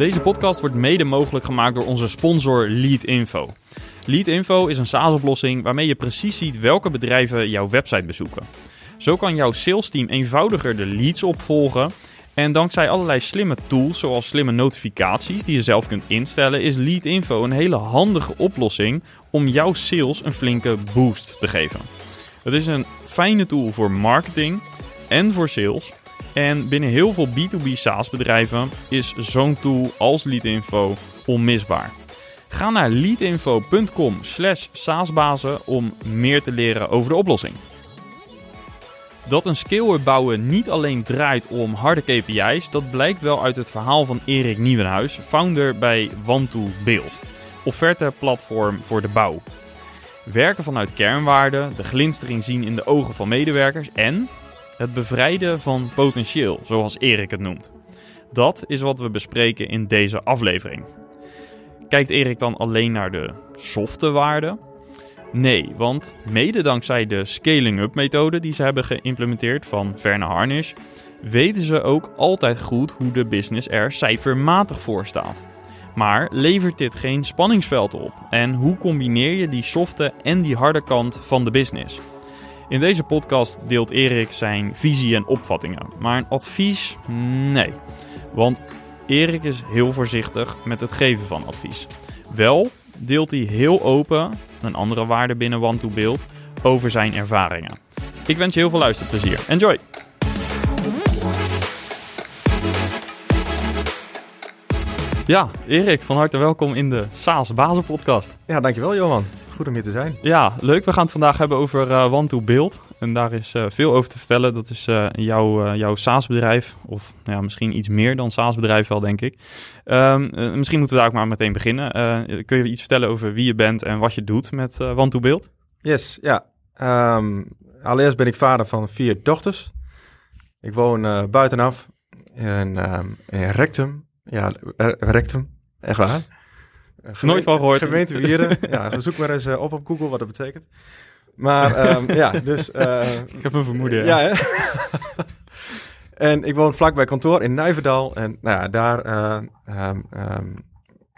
Deze podcast wordt mede mogelijk gemaakt door onze sponsor Leadinfo. Leadinfo is een SaaS-oplossing waarmee je precies ziet welke bedrijven jouw website bezoeken. Zo kan jouw salesteam eenvoudiger de leads opvolgen. En dankzij allerlei slimme tools, zoals slimme notificaties die je zelf kunt instellen, is Leadinfo een hele handige oplossing om jouw sales een flinke boost te geven. Het is een fijne tool voor marketing en voor sales. En binnen heel veel B2B SaaS bedrijven is zo'n tool als Leadinfo onmisbaar. Ga naar leadinfo.com slash saasbazen om meer te leren over de oplossing. Dat een scale bouwen niet alleen draait om harde KPI's, dat blijkt wel uit het verhaal van Erik Nieuwenhuis, founder bij OneTo Build, offerte-platform voor de bouw. Werken vanuit kernwaarden, de glinstering zien in de ogen van medewerkers en het bevrijden van potentieel, zoals Erik het noemt. Dat is wat we bespreken in deze aflevering. Kijkt Erik dan alleen naar de softe waarden? Nee, want mede dankzij de scaling-up methode die ze hebben geïmplementeerd van Verne Harnish, weten ze ook altijd goed hoe de business er cijfermatig voor staat. Maar levert dit geen spanningsveld op? En hoe combineer je die softe en die harde kant van de business? In deze podcast deelt Erik zijn visie en opvattingen. Maar een advies? Nee. Want Erik is heel voorzichtig met het geven van advies. Wel deelt hij heel open, een andere waarde binnen One to Build, over zijn ervaringen. Ik wens je heel veel luisterplezier. Enjoy! Ja, Erik, van harte welkom in de SaaS Bazen podcast. Ja, dankjewel Johan. Goed om hier te zijn. Ja, leuk. We gaan het vandaag hebben over uh, One to Build. En daar is uh, veel over te vertellen. Dat is uh, jouw, jouw SaaS-bedrijf. Of nou ja, misschien iets meer dan SaaS-bedrijf wel, denk ik. Um, misschien moeten we daar ook maar meteen beginnen. kun je iets vertellen over wie je bent en wat je doet met One to Build? Yes, ja. Um, allereerst ben ik vader van vier dochters. Ik woon buitenaf in, um, in Rectum. Ja, Rectum. Echt waar. Gemeente, Nooit van gehoord. Gemeente Wieren. ja, zoek maar eens uh, op op Google wat dat betekent. Maar um, ja, dus... Uh, ik heb een vermoeden. Ja, ja En ik woon vlakbij kantoor in Nijverdal. En nou ja, daar uh, um, um,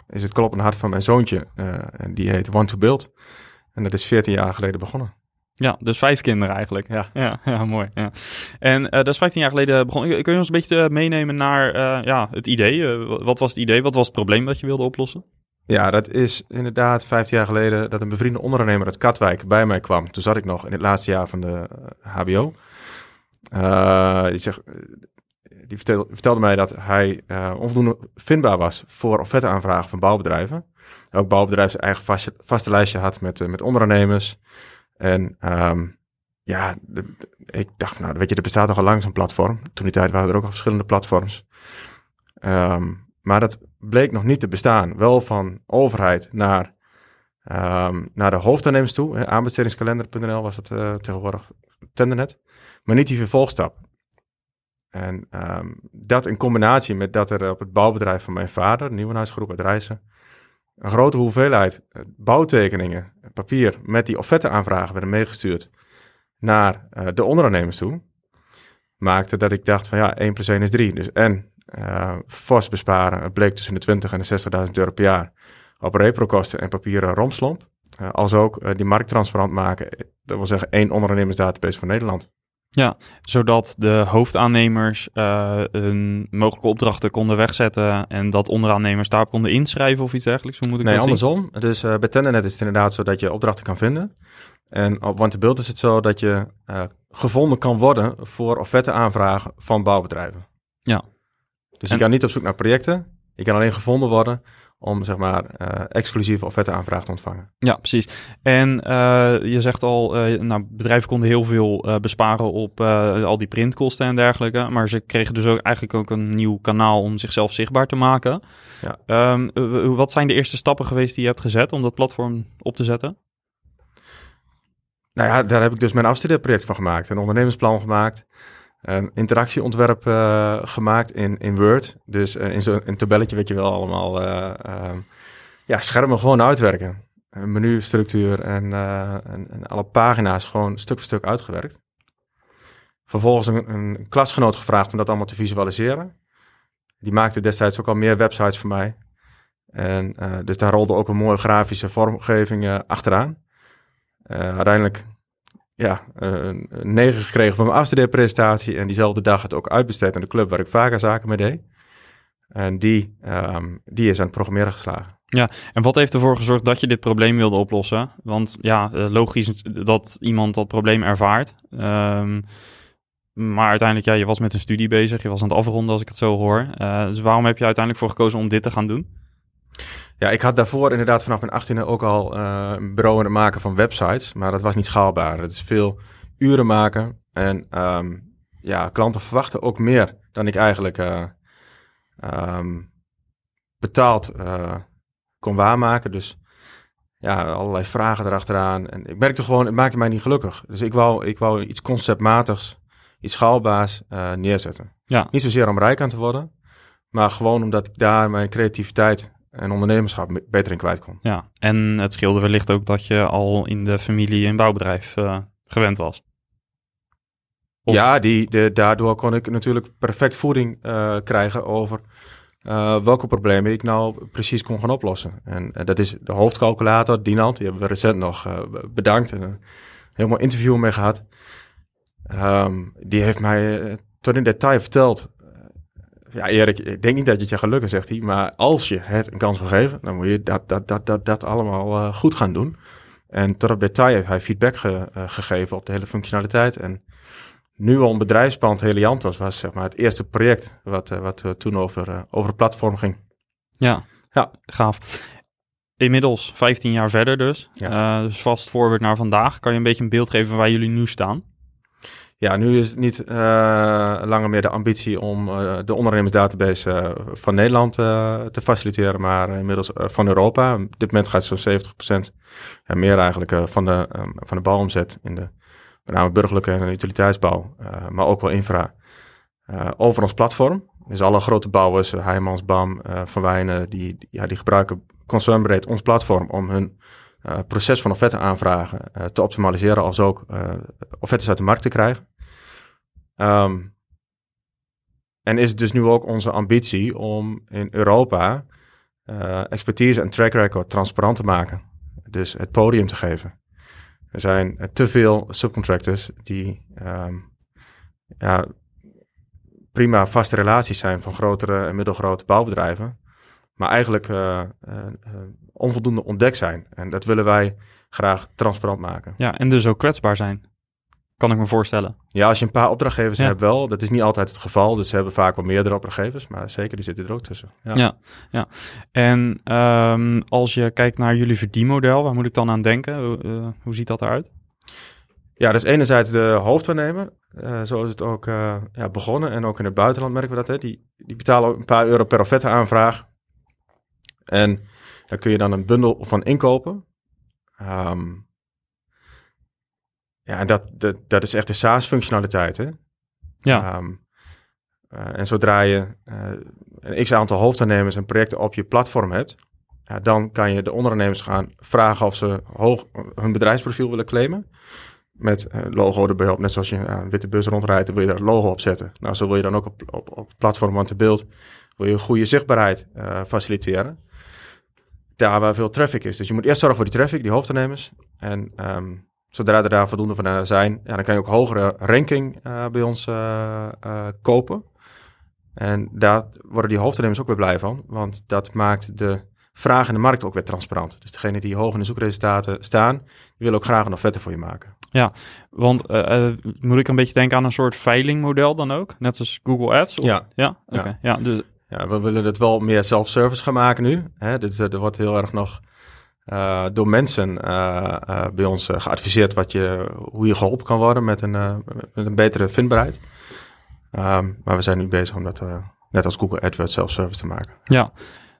is het kloppende hart van mijn zoontje. en die heet Want to Build. En dat is 14 jaar geleden begonnen. Ja, dus vijf kinderen eigenlijk. Ja, ja, ja mooi. Ja. En uh, dat is 15 jaar geleden begonnen. Kun je ons een beetje meenemen naar uh, ja, het idee? Wat was het idee? Wat was het probleem dat je wilde oplossen? Ja, dat is inderdaad 15 jaar geleden dat een bevriende ondernemer uit Katwijk bij mij kwam. Toen zat ik nog in het laatste jaar van de HBO. die, zeg, die vertelde, vertelde, mij dat hij onvoldoende vindbaar was voor offerte-aanvragen van bouwbedrijven. Ook bouwbedrijven zijn eigen vaste, vaste lijstje had met, met ondernemers. En um, ja, ik dacht, nou, weet je, er bestaat toch al lang zo'n platform. Toen die tijd waren er ook al verschillende platforms. Um, maar dat bleek nog niet te bestaan. Wel van overheid naar, um, naar de hoofdaannemers toe. Aanbestedingskalender.nl was dat uh, tegenwoordig Tendernet. Maar niet die vervolgstap. En dat in combinatie met dat er op het bouwbedrijf van mijn vader, Nieuwenhuisgroep uit Rijssen, een grote hoeveelheid eh, bouwtekeningen, papier met die offerte-aanvragen werden meegestuurd naar uh, de ondernemers toe, maakte dat ik dacht van ja, 1 plus 1 is 3. Dus en uh, fors besparen, het bleek tussen de 20 en de 60.000 euro per jaar op reprokosten en papieren romslomp. Als ook die markt transparant maken, dat wil zeggen één ondernemersdatabase van Nederland. Ja, zodat de hoofdaannemers uh, een mogelijke opdrachten konden wegzetten en dat onderaannemers daarop konden inschrijven of iets dergelijks. Hoe moet ik nee, dat andersom. Zien? Dus uh, bij Tendernet is het inderdaad zo dat je opdrachten kan vinden. En op Want Build is het zo dat je uh, gevonden kan worden voor offerte aanvragen van bouwbedrijven. Ja. Dus en... je kan niet op zoek naar projecten. Je kan alleen gevonden worden om zeg maar uh, exclusieve offerte-aanvraag te ontvangen. Ja, precies. En uh, je zegt al, uh, nou, bedrijven konden heel veel besparen op al die printkosten en dergelijke, maar ze kregen dus ook eigenlijk ook een nieuw kanaal om zichzelf zichtbaar te maken. Ja. Um, wat zijn de eerste stappen geweest die je hebt gezet om dat platform op te zetten? Nou ja, daar heb ik dus mijn afstudeerproject van gemaakt, een ondernemersplan gemaakt een interactieontwerp uh, gemaakt in, in Word. Dus uh, in zo'n tabelletje weet je wel allemaal uh, ja, schermen gewoon uitwerken. Menustructuur en, en, en, alle pagina's gewoon stuk voor stuk uitgewerkt. Vervolgens een, een, klasgenoot gevraagd om dat allemaal te visualiseren. Die maakte destijds ook al meer websites voor mij. En dus daar rolde ook een mooie grafische vormgeving achteraan. uiteindelijk ja, een 9 gekregen van mijn afstudeerpresentatie. En diezelfde dag het ook uitbesteed aan de club waar ik vaker zaken mee deed. En die, um, die is aan het programmeren geslagen. Ja, en wat heeft ervoor gezorgd dat je dit probleem wilde oplossen? Want ja, eh, logisch dat iemand dat probleem ervaart. Um, maar uiteindelijk, ja, je was met een studie bezig. Je was aan het afronden als ik het zo hoor. Uh, dus waarom heb je uiteindelijk voor gekozen om dit te gaan doen? Ja, ik had daarvoor inderdaad vanaf mijn 18e ook al uh, een bureau in het maken van websites, maar dat was niet schaalbaar. Het is veel uren maken en um, ja, klanten verwachten ook meer dan ik eigenlijk uh, um, betaald uh, kon waarmaken. Dus ja, allerlei vragen erachteraan. En ik merkte gewoon, het maakte mij niet gelukkig. Dus ik wou, ik wou iets conceptmatigs, iets schaalbaars neerzetten. Ja. Niet zozeer om rijk aan te worden, maar gewoon omdat ik daar mijn creativiteit en ondernemerschap beter in kwijt kon. Ja, en het scheelde wellicht ook dat je al in de familie een bouwbedrijf uh, gewend was. Of... Ja, die, de, daardoor kon ik natuurlijk perfect voeding uh, krijgen over uh, welke problemen ik nou precies kon gaan oplossen. En dat is de hoofdcalculator, Dinant, die hebben we recent nog bedankt en een helemaal interview mee gehad. Um, die heeft mij tot in detail verteld ja, Erik, ik denk niet dat je het je gaat lukken, zegt hij. Maar als je het een kans wil geven, dan moet je dat, dat, dat, dat, dat allemaal uh, goed gaan doen. En tot op detail heeft hij feedback ge, uh, gegeven op de hele functionaliteit. En nu al een bedrijfspand Heliantos was zeg maar het eerste project wat, uh, wat toen over, over het platform ging. Ja, ja, gaaf. Inmiddels 15 jaar verder dus. Ja. dus vast voorwaarts naar vandaag. Kan je een beetje een beeld geven waar jullie nu staan? Ja, nu is het niet uh, langer meer de ambitie om uh, de ondernemersdatabase uh, van Nederland te faciliteren, maar inmiddels van Europa. Op dit moment gaat zo'n 70% ja, meer eigenlijk van, de, um, van de bouwomzet in de met name burgerlijke en utiliteitsbouw, maar ook wel infra, over ons platform. Dus alle grote bouwers, Heijmans, BAM, Van Wijnen, die, ja, die gebruiken concernbreed ons platform om hun proces van offerte aanvragen te optimaliseren, als ook offertes uit de markt te krijgen. Um, en is dus nu ook onze ambitie om in Europa uh, expertise en track record transparant te maken. Dus het podium te geven. Er zijn te veel subcontractors die um, ja, prima vaste relaties zijn van grotere en middelgrote bouwbedrijven. Maar eigenlijk uh, onvoldoende ontdekt zijn. En dat willen wij graag transparant maken. Ja, en dus ook kwetsbaar zijn. Kan ik me voorstellen. Ja, als je een paar opdrachtgevers hebt wel. Dat is niet altijd het geval. Dus ze hebben vaak wel meerdere opdrachtgevers. Maar zeker, die zitten er ook tussen. Ja, ja. ja. En um, als je kijkt naar jullie verdienmodel, waar moet ik dan aan denken? Uh, hoe ziet dat eruit? Ja, dat is enerzijds de hoofdwaarnemer. Uh, zo is het ook uh, ja, begonnen. En ook in het buitenland merken we dat. Hè. Die, die betalen een paar euro per offerte aanvraag. En daar kun je dan een bundel van inkopen. Um, ja, en dat, dat, dat is echt de SaaS-functionaliteit, hè? Ja. Um, uh, en zodra je uh, een x-aantal hoofdaannemers en projecten op je platform hebt, ja, dan kan je de ondernemers gaan vragen of ze hoog hun bedrijfsprofiel willen claimen. Met uh, logo erbij op, net zoals je een witte bus rondrijdt, dan wil je daar een logo op zetten. Nou, zo wil je dan ook op, op, op het platform Want de Beeld, wil je goede zichtbaarheid faciliteren. Daar waar veel traffic is. Dus je moet eerst zorgen voor die traffic, die hoofdaannemers. En um, Zodra er daar voldoende van eh, zijn, ja, dan kan je ook hogere ranking uh, bij ons uh, kopen. En daar worden die hoofdnemers ook weer blij van, want dat maakt de vraag in de markt ook weer transparant. Dus degene die hoog in de zoekresultaten staan, die willen ook graag een offerte voor je maken. Ja, want moet ik een beetje denken aan een soort veilingmodel dan ook? Net als Google Ads? Of? Ja. Ja? Oké. Ja. dus... ja, we willen het wel meer self-service gaan maken nu. Hè? Dit, er wordt heel erg nog uh, door mensen uh, uh, bij ons geadviseerd wat je, hoe je geholpen kan worden met een, met een betere vindbaarheid. Um, maar we zijn nu bezig om dat net als Google AdWords self-service te maken. Ja,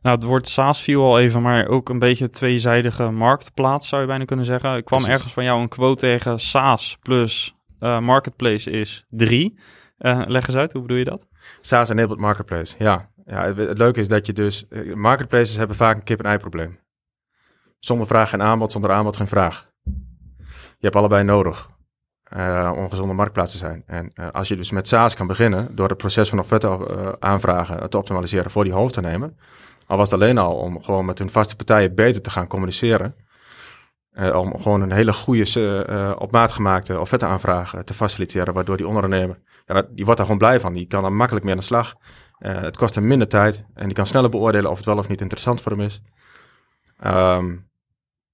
nou, het woord SaaS viel al even, maar ook een beetje tweezijdige marktplaats zou je bijna kunnen zeggen. Ik kwam Precies. ergens van jou een quote tegen SaaS plus marketplace is 3. leg eens uit, hoe bedoel je dat? SaaS enabled marketplace, ja. ja het, het leuke is dat je dus, marketplaces hebben vaak een kip-en-ei probleem. Zonder vraag geen aanbod, zonder aanbod geen vraag. Je hebt allebei nodig uh, om gezonde marktplaats te zijn. En uh, als je dus met SaaS kan beginnen door het proces van offerte uh, aanvragen te optimaliseren voor die hoofdaannemer, al was het alleen al om gewoon met hun vaste partijen beter te gaan communiceren, om gewoon een hele goede op maat gemaakte offerte aanvragen te faciliteren, waardoor die ondernemer, ja, die wordt daar gewoon blij van. Die kan er makkelijk mee aan de slag. het kost hem minder tijd en die kan sneller beoordelen of het wel of niet interessant voor hem is. Um,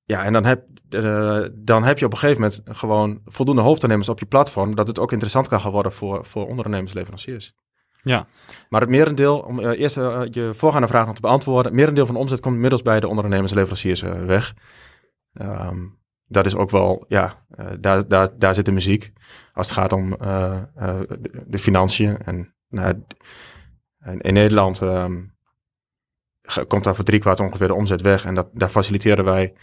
ja, en dan heb, uh, dan heb je op een gegeven moment gewoon voldoende hoofdaannemers op je platform, dat het ook interessant kan gaan worden voor, voor ondernemers, leveranciers. Ja. Maar het merendeel, om uh, eerst uh, je voorgaande vraag nog te beantwoorden, het merendeel van de omzet komt inmiddels bij de ondernemers en leveranciers weg. Um, dat is ook wel, ja, daar, daar, daar zit de muziek. Als het gaat om de, de, financiën. En nou, in Nederland um, komt daar voor drie kwart ongeveer de omzet weg. En dat, daar faciliteren wij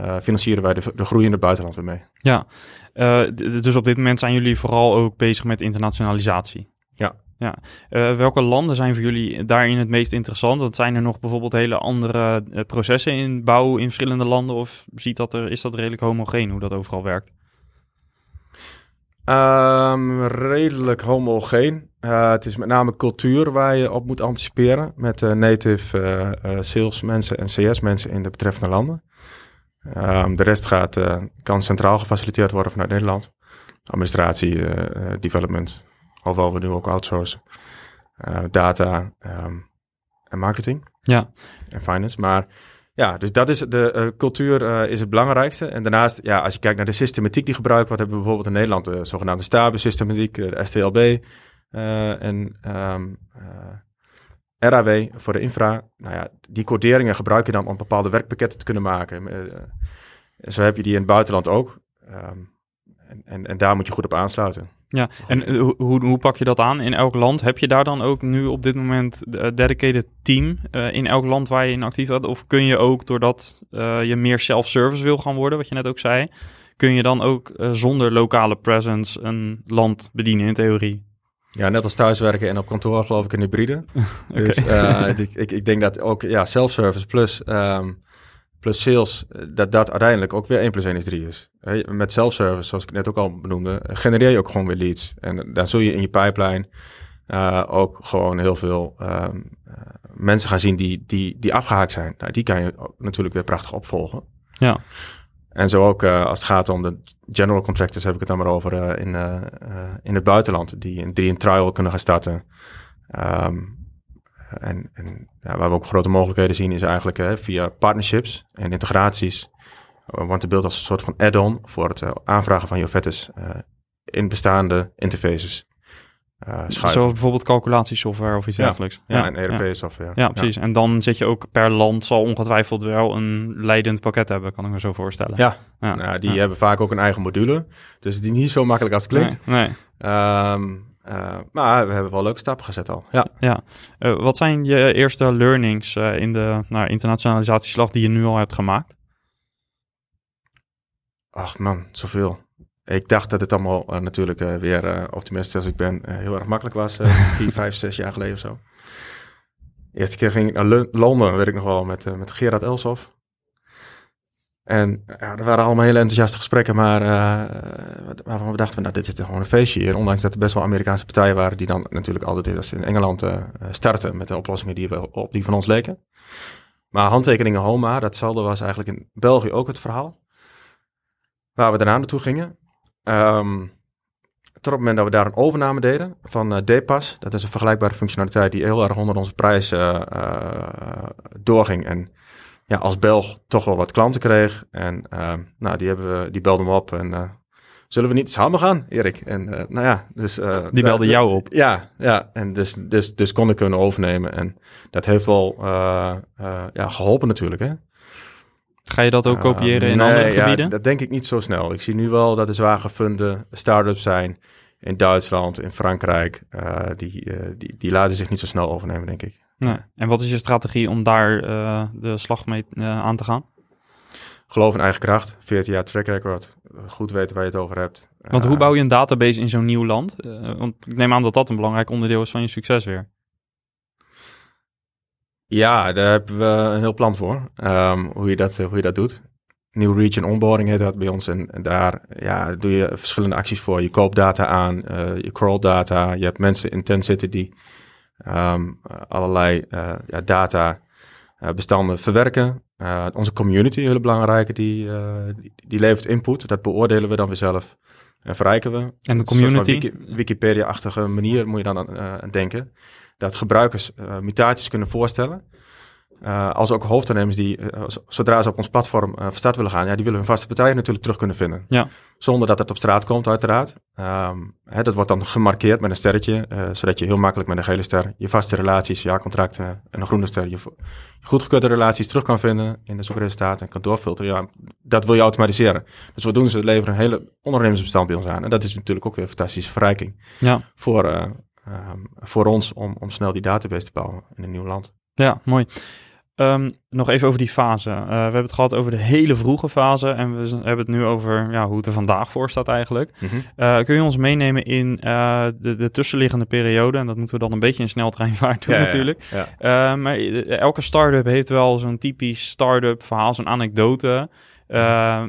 uh, financieren wij de, de groei in het buitenland weer mee. Ja, uh, dus op dit moment zijn jullie vooral ook bezig met internationalisatie. Ja. ja. Uh, welke landen zijn voor jullie daarin het meest interessant? Want zijn er nog bijvoorbeeld hele andere processen in bouw in verschillende landen? Of ziet dat er, is dat redelijk homogeen hoe dat overal werkt? Um, redelijk homogeen. het is met name cultuur waar je op moet anticiperen met native sales mensen en CS mensen in de betreffende landen. Um, de rest gaat, uh, kan centraal gefaciliteerd worden vanuit Nederland. Administratie, uh, development, alhoewel we nu ook outsourcen. data um, en marketing. Ja. En finance. Maar ja, dus dat is de cultuur is het belangrijkste. En daarnaast, ja, als je kijkt naar de systematiek die gebruikt wordt, hebben we bijvoorbeeld in Nederland de zogenaamde STABE-systematiek, de STLB. en um, RAW voor de infra. Nou ja, die coderingen gebruik je dan om bepaalde werkpakketten te kunnen maken. Uh, zo heb je die in het buitenland ook. Um, en, en, en, daar moet je goed op aansluiten. Ja, en uh, hoe, hoe pak je dat aan in elk land? Heb je daar dan ook nu op dit moment een dedicated team in elk land waar je in actief bent? Of kun je ook, doordat je meer self-service wil gaan worden, wat je net ook zei, kun je dan ook zonder lokale presence een land bedienen in theorie? Ja, net als thuiswerken en op kantoor geloof ik een hybride. okay. Dus uh, ik, ik, ik, denk dat ook ja, self-service plus, um, plus sales, eh, dat dat uiteindelijk ook weer 1 plus 1 is 3 is. Met self-service, zoals ik net ook al benoemde, genereer je ook gewoon weer leads. En daar zul je in je pipeline uh, ook gewoon heel veel um, uh, mensen gaan zien die, die, die afgehaakt zijn. Nou, die kan je natuurlijk weer prachtig opvolgen. Ja. En zo ook uh, als het gaat om de general contractors, heb ik het dan maar over uh, in, uh, in het buitenland, die, die een trial kunnen gaan starten. Um, en en ja, waar we ook grote mogelijkheden zien, is eigenlijk via partnerships en integraties. Want het beeld als een soort van add-on voor het aanvragen van je in bestaande interfaces. Uh, Zoals bijvoorbeeld calculatiesoftware of iets dergelijks. Ja, en ERP-software. Ja. precies. En dan zit je ook per land, zal ongetwijfeld wel een leidend pakket hebben, kan ik me zo voorstellen. Ja. Nou, die hebben vaak ook een eigen module. Dus die niet zo makkelijk als het klinkt. Nee. Um, uh, maar we hebben wel leuke stappen gezet al. Ja. ja. Uh, wat zijn je eerste learnings in de nou, internationalisatieslag die je nu al hebt gemaakt? Ach man, zoveel. Ik dacht dat het allemaal uh, natuurlijk uh, weer uh, optimistisch als ik ben heel erg makkelijk was. vier, vijf, zes jaar geleden of zo. De eerste keer ging ik naar Londen, weet ik nog wel, met, met Gerard Elsof. En ja, er waren allemaal hele enthousiaste gesprekken, maar waarvan we dachten, nou, dit is gewoon een feestje hier. Ondanks dat er best wel Amerikaanse partijen waren die dan natuurlijk altijd als in Engeland starten met de oplossingen die wel op die van ons leken. Maar handtekeningen HOMA, datzelfde was eigenlijk in België ook het verhaal. Waar we daarna naartoe gingen, Um, tot op het moment dat we daar een overname deden van uh, DPAS, dat is een vergelijkbare functionaliteit die heel erg onder onze prijs uh, uh, doorging. En ja, als Belg toch wel wat klanten kreeg. En nou, die, hebben we, die belden me op en zullen we niet samen gaan, Erik? En nou ja, dus... Die belde jou op. Ja, ja. En dus, dus, dus kon ik kunnen overnemen. En dat heeft wel ja, geholpen natuurlijk, hè. Ga je dat ook kopiëren in andere gebieden? Ja, dat denk ik niet zo snel. Ik zie nu wel dat er zwaar gefunde start-ups zijn in Duitsland, in Frankrijk. die, die, die laten zich niet zo snel overnemen, denk ik. Nee. En wat is je strategie om daar de slag mee aan te gaan? geloof in eigen kracht, 14 jaar track record, goed weten waar je het over hebt. Want hoe eh, bouw je een database in zo'n nieuw land? Want ik neem aan dat dat een belangrijk onderdeel is van je succes weer. Ja, daar hebben we een heel plan voor, um, hoe, je dat, hoe je dat doet. Nieuw region onboarding heet dat bij ons. En, daar ja, doe je verschillende acties voor. Je koopt data aan, uh, je crawl data. Je hebt mensen in tent zitten die um, allerlei uh, ja, data bestanden verwerken. Onze community, hele belangrijke, die, die, die, levert input. Dat beoordelen we dan weer zelf en verrijken we. En de community? Wiki, Wikipedia-achtige manier moet je dan aan denken. Dat gebruikers mutaties kunnen voorstellen. Uh, als ook hoofdondernemers die, uh, zodra ze op ons platform uh, van start willen gaan, ja, die willen hun vaste partijen natuurlijk terug kunnen vinden. Ja. Zonder dat het op straat komt, uiteraard. Um, hè, dat wordt dan gemarkeerd met een sterretje, zodat je heel makkelijk met een gele ster je vaste relaties, jaarcontracten en een groene ster, je, je goedgekeurde relaties terug kan vinden in de zoekresultaten en kan doorfilteren. Ja, dat wil je automatiseren. Dus wat doen ze? Leveren een hele ondernemersbestand bij ons aan. En dat is natuurlijk ook weer een fantastische verrijking ja. voor, um, voor ons om, om snel die database te bouwen in een nieuw land. Ja, mooi. Um, nog even over die fase. Uh, we hebben het gehad over de hele vroege fase en we hebben het nu over ja, hoe het er vandaag voor staat eigenlijk. Mm -hmm. kun je ons meenemen in uh, de, de, tussenliggende periode? En dat moeten we dan een beetje in sneltreinvaart doen natuurlijk. Ja, ja. maar elke start-up heeft wel zo'n typisch start-up verhaal, zo'n anekdote.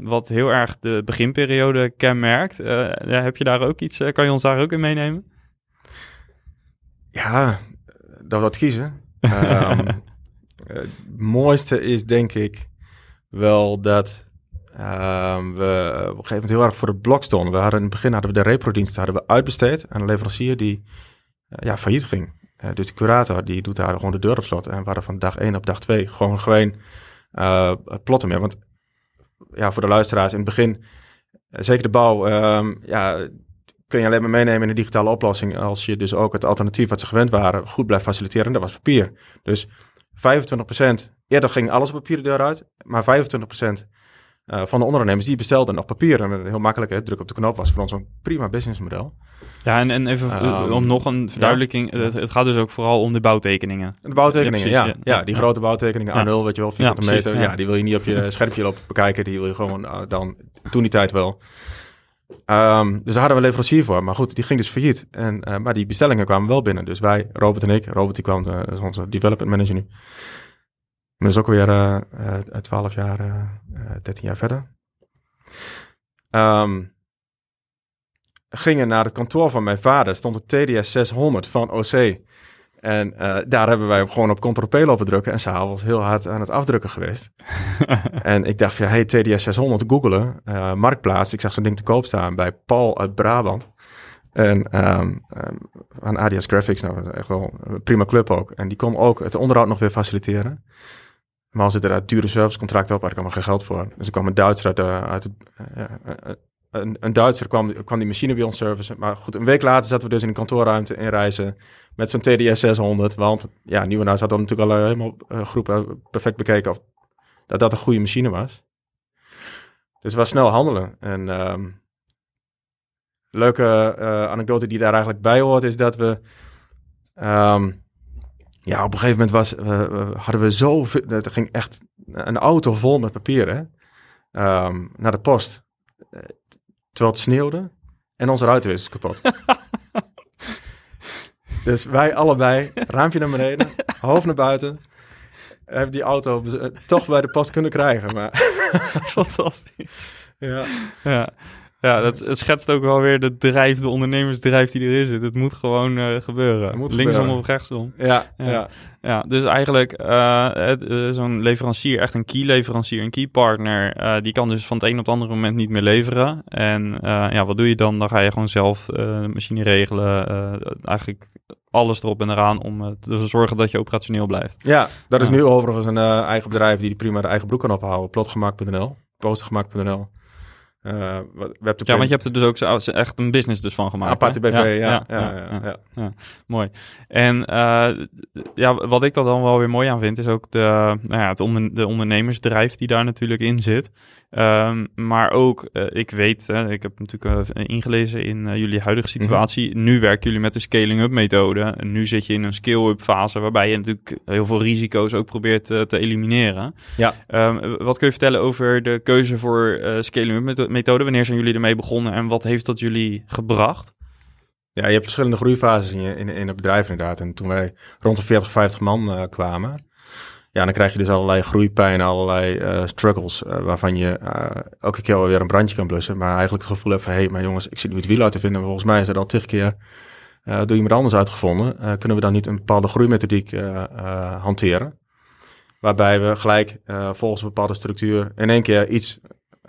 wat heel erg de beginperiode kenmerkt. heb je daar ook iets, kan je ons daar ook in meenemen? Ja, dat wat kiezen. um, het mooiste is denk ik wel dat uh, we op een gegeven moment heel erg voor het blok stonden. We hadden in het begin hadden we de reprodienst hadden we uitbesteed aan een leverancier die uh, ja, failliet ging. Uh, dus de curator die doet daar gewoon de deur op slot. En we hadden van dag 1 op dag 2 gewoon geen plotten meer. Want ja, voor de luisteraars in het begin, zeker de bouw, ehm, ja, kun je alleen maar meenemen in een digitale oplossing als je dus ook het alternatief wat ze gewend waren goed blijft faciliteren. En dat was papier. Dus 25%, eerder ging alles op papier de deur uit, maar 25% uh, van de ondernemers die bestelden nog papier. En heel makkelijk, hè, druk op de knop was voor ons een prima businessmodel. Ja, en, en even um, om nog een verduidelijking, het, het, gaat dus ook vooral om de bouwtekeningen. De bouwtekeningen, ja. ja, ja, die grote bouwtekeningen, A0, weet je wel, 400 meter. Ja. die wil je niet op je schermpje lopen bekijken, die wil je gewoon uh, dan, toen die tijd wel. Um, dus daar hadden we leverancier voor. Maar goed, die ging dus failliet. En, uh, maar die bestellingen kwamen wel binnen. Dus wij, Robert en ik, Robert die kwam, uh, is onze development manager nu. Maar is ook weer uh, uh, 12 jaar, uh, 13 jaar verder. Um, gingen naar het kantoor van mijn vader. Stond de TDS 600 van OC. En uh, daar hebben wij gewoon op Ctrl-P lopen drukken. En Saal was heel hard aan het afdrukken geweest. en ik dacht van, hey, TDS 600, googelen, uh, Marktplaats. Ik zag zo'n ding te koop staan bij Paul uit Brabant. En um, um, aan ADS Graphics, nou, echt wel een prima club ook. En die kon ook het onderhoud nog weer faciliteren. Maar als er daar dure servicecontracten op, had ik allemaal geen geld voor. Dus er kwam een Duitser uit, uit het, uh, een, een Duitser kwam, kwam die machine bij ons servicen. Maar goed, een week later zaten we dus in een kantoorruimte in reizen met zo'n TDS 600. Want ja, Nieuwenhuis had dan natuurlijk al uh, helemaal uh, groepen perfect bekeken of dat dat een goede machine was. Dus het was snel handelen. En um, leuke uh, anekdote die daar eigenlijk bij hoort is dat we... Um, ja, op een gegeven moment was, hadden we zo... Er ging echt een auto vol met papieren um, naar de post terwijl het sneeuwde en onze ruiten is kapot. dus wij allebei, raampje naar beneden, hoofd naar buiten, hebben die auto toch bij de post kunnen krijgen. Maar Fantastisch. Ja. ja. Ja, dat schetst ook wel weer de drijf, de ondernemersdrijf die erin zit. Het moet gewoon uh, gebeuren. Moet Linksom gebeuren. of rechtsom. Ja, ja. ja. ja dus eigenlijk uh, uh, zo'n leverancier, echt een key leverancier, een key partner, die kan dus van het een op het andere moment niet meer leveren. En ja, wat doe je dan? Dan ga je gewoon zelf machine regelen. eigenlijk alles erop en eraan om te zorgen dat je operationeel blijft. Ja, dat is nu overigens een eigen bedrijf die prima de eigen broek kan ophouden. Plotgemaakt.nl, postergemaakt.nl. Uh, web ja, want je hebt er dus ook zo, echt een business dus van gemaakt. Aparte BV, ja ja, ja, ja, ja, Mooi. En uh, ja, wat ik er dan wel weer mooi aan vind, is ook de, nou ja, het onder, de ondernemersdrijf die daar natuurlijk in zit. Um, maar ook, uh, ik weet, ik heb natuurlijk ingelezen in jullie huidige mhm. situatie. Mm -hmm. Nu werken jullie met de scaling-up methode. En nu zit je in een scale-up fase waarbij je natuurlijk heel veel risico's ook probeert te elimineren. Ja. Um, wat kun je vertellen over de keuze voor scaling-up methode? Wanneer zijn jullie ermee begonnen en wat heeft dat jullie gebracht? Ja, je hebt verschillende groeifases in, je, in, in het bedrijf inderdaad. En toen wij rond de 40, 50 man kwamen, ja, dan krijg je dus allerlei groeipijn, allerlei uh, struggles, uh, waarvan je elke keer weer een brandje kan blussen. Maar eigenlijk het gevoel hebt van, hé, hey, maar jongens, ik zit nu het wiel uit te vinden. Volgens mij is er al tig keer door iemand anders uitgevonden. kunnen we dan niet een bepaalde groeimethodiek hanteren? Waarbij we gelijk volgens een bepaalde structuur in één keer iets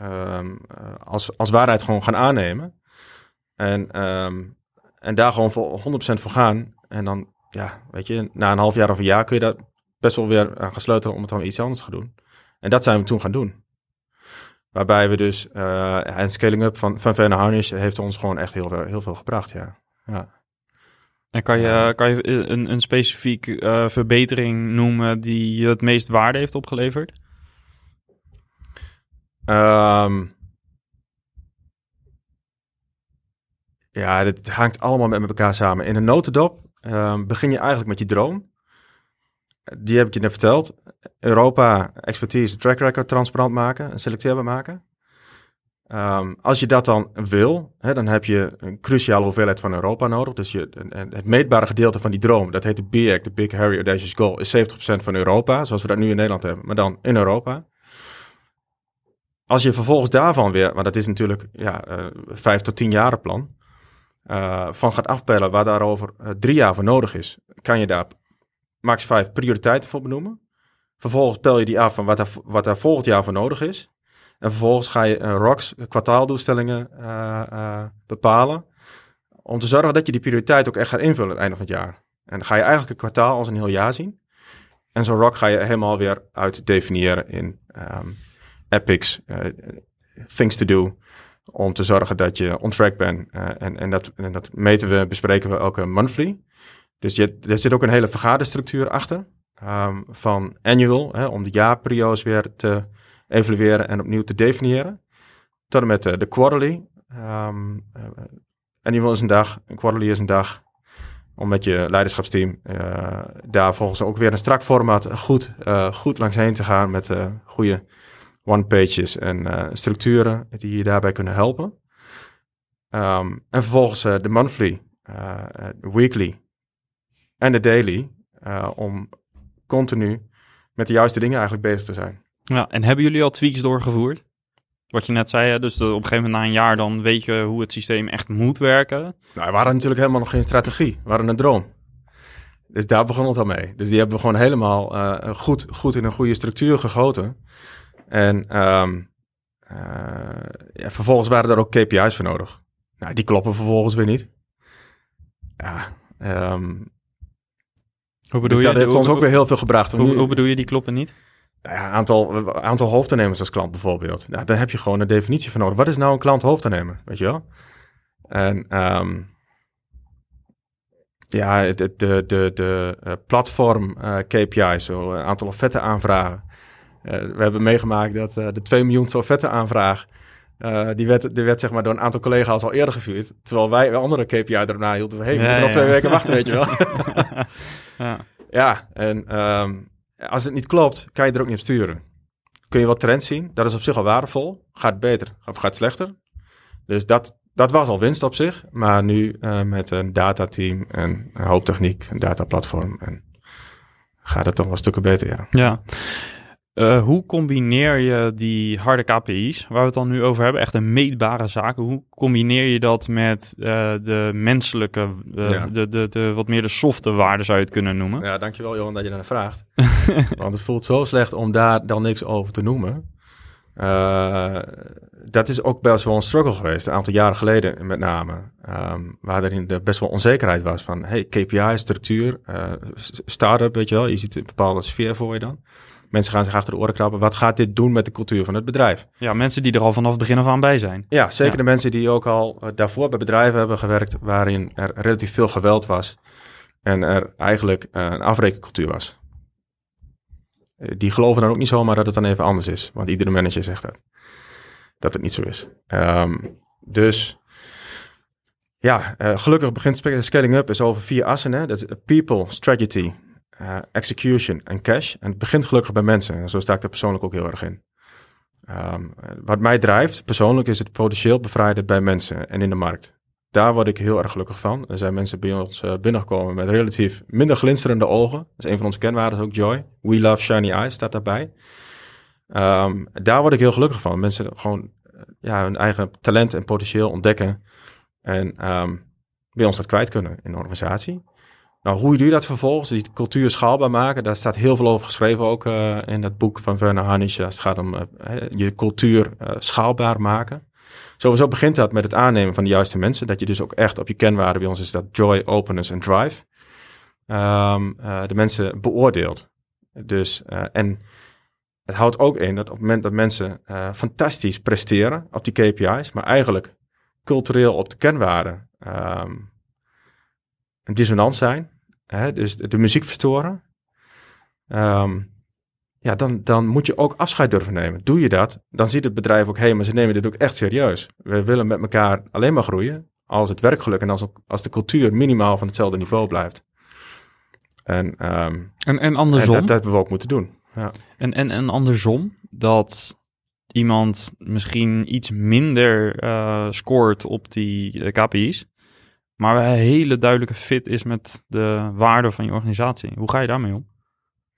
um, als, als waarheid gewoon gaan aannemen. En, um, en daar gewoon voor 100% voor gaan. En dan, ja, weet je, na een half jaar of een jaar kun je daar best wel weer aan gesloten om het dan iets anders te gaan doen. En dat zijn we toen gaan doen. Waarbij we dus, uh, en scaling up van, van Van Harnish heeft ons gewoon echt heel, heel veel gebracht, ja. ja. En kan je, kan je een, een specifiek uh, verbetering noemen die je het meest waarde heeft opgeleverd? Um, ja, dit hangt allemaal met elkaar samen. In een notendop um, begin je eigenlijk met je droom. Die heb ik je net verteld. Europa, expertise, track record transparant maken en selecteerbaar maken. Um, als je dat dan wil, hè, dan heb je een cruciale hoeveelheid van Europa nodig. Dus je, het meetbare gedeelte van die droom, dat heet de BIAC, de Big Harry Audacious Goal, is 70% van Europa, zoals we dat nu in Nederland hebben, maar dan in Europa. Als je vervolgens daarvan weer, maar dat is natuurlijk ja, uh, vijf tot tien jaren plan, uh, van gaat afpellen waar daarover uh, drie jaar voor nodig is, kan je daar max vijf prioriteiten voor benoemen. Vervolgens pel je die af van wat daar, wat daar volgend jaar voor nodig is. En vervolgens ga je ROCs, kwartaaldoelstellingen bepalen. Om te zorgen dat je die prioriteit ook echt gaat invullen aan het einde van het jaar. En dan ga je eigenlijk een kwartaal als een heel jaar zien. En zo'n ROC ga je helemaal weer uit definiëren in um, epics, uh, things to do, om te zorgen dat je on track bent. Uh, en, en, dat, en dat meten we, bespreken we elke monthly. Dus je, er zit ook een hele vergaderstructuur achter. Um, van annual, hè, om de jaarperiodes weer te evalueren en opnieuw te definiëren. Tot en met de, de quarterly. Um, uh, annual is een dag, een quarterly is een dag. Om met je leiderschapsteam uh, daar volgens ook weer een strak format goed, goed langs heen te gaan met uh, goede one-pages en structuren die je daarbij kunnen helpen. Um, en vervolgens de monthly, weekly en de daily, om continu met de juiste dingen eigenlijk bezig te zijn. Ja, en hebben jullie al tweaks doorgevoerd? Wat je net zei, dus de, op een gegeven moment na een jaar dan weet je hoe het systeem echt moet werken. Nou, we hadden natuurlijk helemaal nog geen strategie. We hadden een droom. Dus daar begon het al mee. Dus die hebben we gewoon helemaal uh, goed, goed in een goede structuur gegoten. En um, uh, ja, vervolgens waren er ook KPI's voor nodig. Nou, die kloppen vervolgens weer niet. Ja, um, hoe dus je, dat heeft hoe, ons ook weer heel veel gebracht. Hoe, hoe bedoel je die kloppen niet? Nou ja, aantal, aantal hoofdaannemers als klant bijvoorbeeld. Nou, daar heb je gewoon een definitie van nodig. Wat is nou een klant hoofdaannemer, weet je wel? En um, ja, de, de, de, de uh, platform uh, KPI's, zo een aantal offerte aanvragen. Uh, we hebben meegemaakt dat uh, de 2 miljoen offerte aanvraag, uh, die, werd, die werd zeg maar door een aantal collega's al eerder gevuurd. Terwijl wij andere KPI erna hielden. We, hey, we moeten nog twee weken wachten, weet je wel. ja. ja, en um, als het niet klopt, kan je er ook niet op sturen. Kun je wat trends zien, dat is op zich al waardevol. Gaat beter of gaat slechter? Dus dat, dat was al winst op zich. Maar nu met een datateam en een hoop techniek, een dataplatform... En gaat het toch wel stukken beter, ja. Ja. Uh, hoe combineer je die harde KPI's, waar we het dan nu over hebben, echt een meetbare zaken, hoe combineer je dat met uh, de menselijke, uh, ja. de, de, de, wat meer de softe waarden zou je het kunnen noemen? Ja, dankjewel Johan dat je naar vraagt. Want het voelt zo slecht om daar dan niks over te noemen. dat is ook best wel een struggle geweest, een aantal jaren geleden met name. Um, waar er best wel onzekerheid was van, hey, KPI, structuur, start-up, weet je wel. Je ziet een bepaalde sfeer voor je dan. Mensen gaan zich achter de oren krabben. Wat gaat dit doen met de cultuur van het bedrijf? Ja, mensen die er al vanaf het begin af aan bij zijn. Ja, zeker Ja. de mensen die ook al eh, daarvoor bij bedrijven hebben gewerkt waarin er relatief veel geweld was en er eigenlijk eh, een afrekencultuur was. Eh, Die geloven dan ook niet zomaar dat het dan even anders is, want iedere manager zegt dat. Dat het niet zo is. Ehm, dus ja, gelukkig begint scaling up is over vier assen. Hè? Dat is people, strategy, eh, execution en cash. En het begint gelukkig bij mensen. En zo sta ik er persoonlijk ook heel erg in. Ehm, wat mij drijft persoonlijk is het potentieel bevrijden bij mensen en in de markt. Daar word ik heel erg gelukkig van. Er zijn mensen bij ons eh, binnengekomen met relatief minder glinsterende ogen. Dat is een van onze kenwaarden ook, Joy. We love shiny eyes staat daarbij. Ehm, daar word ik heel gelukkig van. Mensen gewoon eh, ja, hun eigen talent en potentieel ontdekken. En ehm, bij ons dat kwijt kunnen in de organisatie. Nou, hoe doe je dat vervolgens? Die cultuur schaalbaar maken. Daar staat heel veel over geschreven ook eh, in dat boek van Werner Harnisch. Als het gaat om eh, je cultuur eh, schaalbaar maken. Sowieso begint dat met het aannemen van de juiste mensen. Dat je dus ook echt op je kenwaarden, bij ons is dat joy, openness en drive. ehm, eh, de mensen beoordeelt. Dus, en het houdt ook in dat op het moment dat mensen fantastisch presteren op die KPI's, maar eigenlijk cultureel op de kenwaarden ehm, een dissonant zijn, hè, dus de, muziek verstoren, ehm, ja, dan, dan moet je ook afscheid durven nemen. Doe je dat, dan ziet het bedrijf ook, hé, hey, maar ze nemen dit ook echt serieus. We willen met elkaar alleen maar groeien als het werkgeluk en als, als de cultuur minimaal van hetzelfde niveau blijft. En, ehm, En, en en andersom. dat, dat hebben we ook moeten doen. Ja. En, en, en andersom, dat iemand misschien iets minder eh, scoort op die eh, KPI's, maar een hele duidelijke fit is met de waarde van je organisatie. Hoe ga je daarmee om?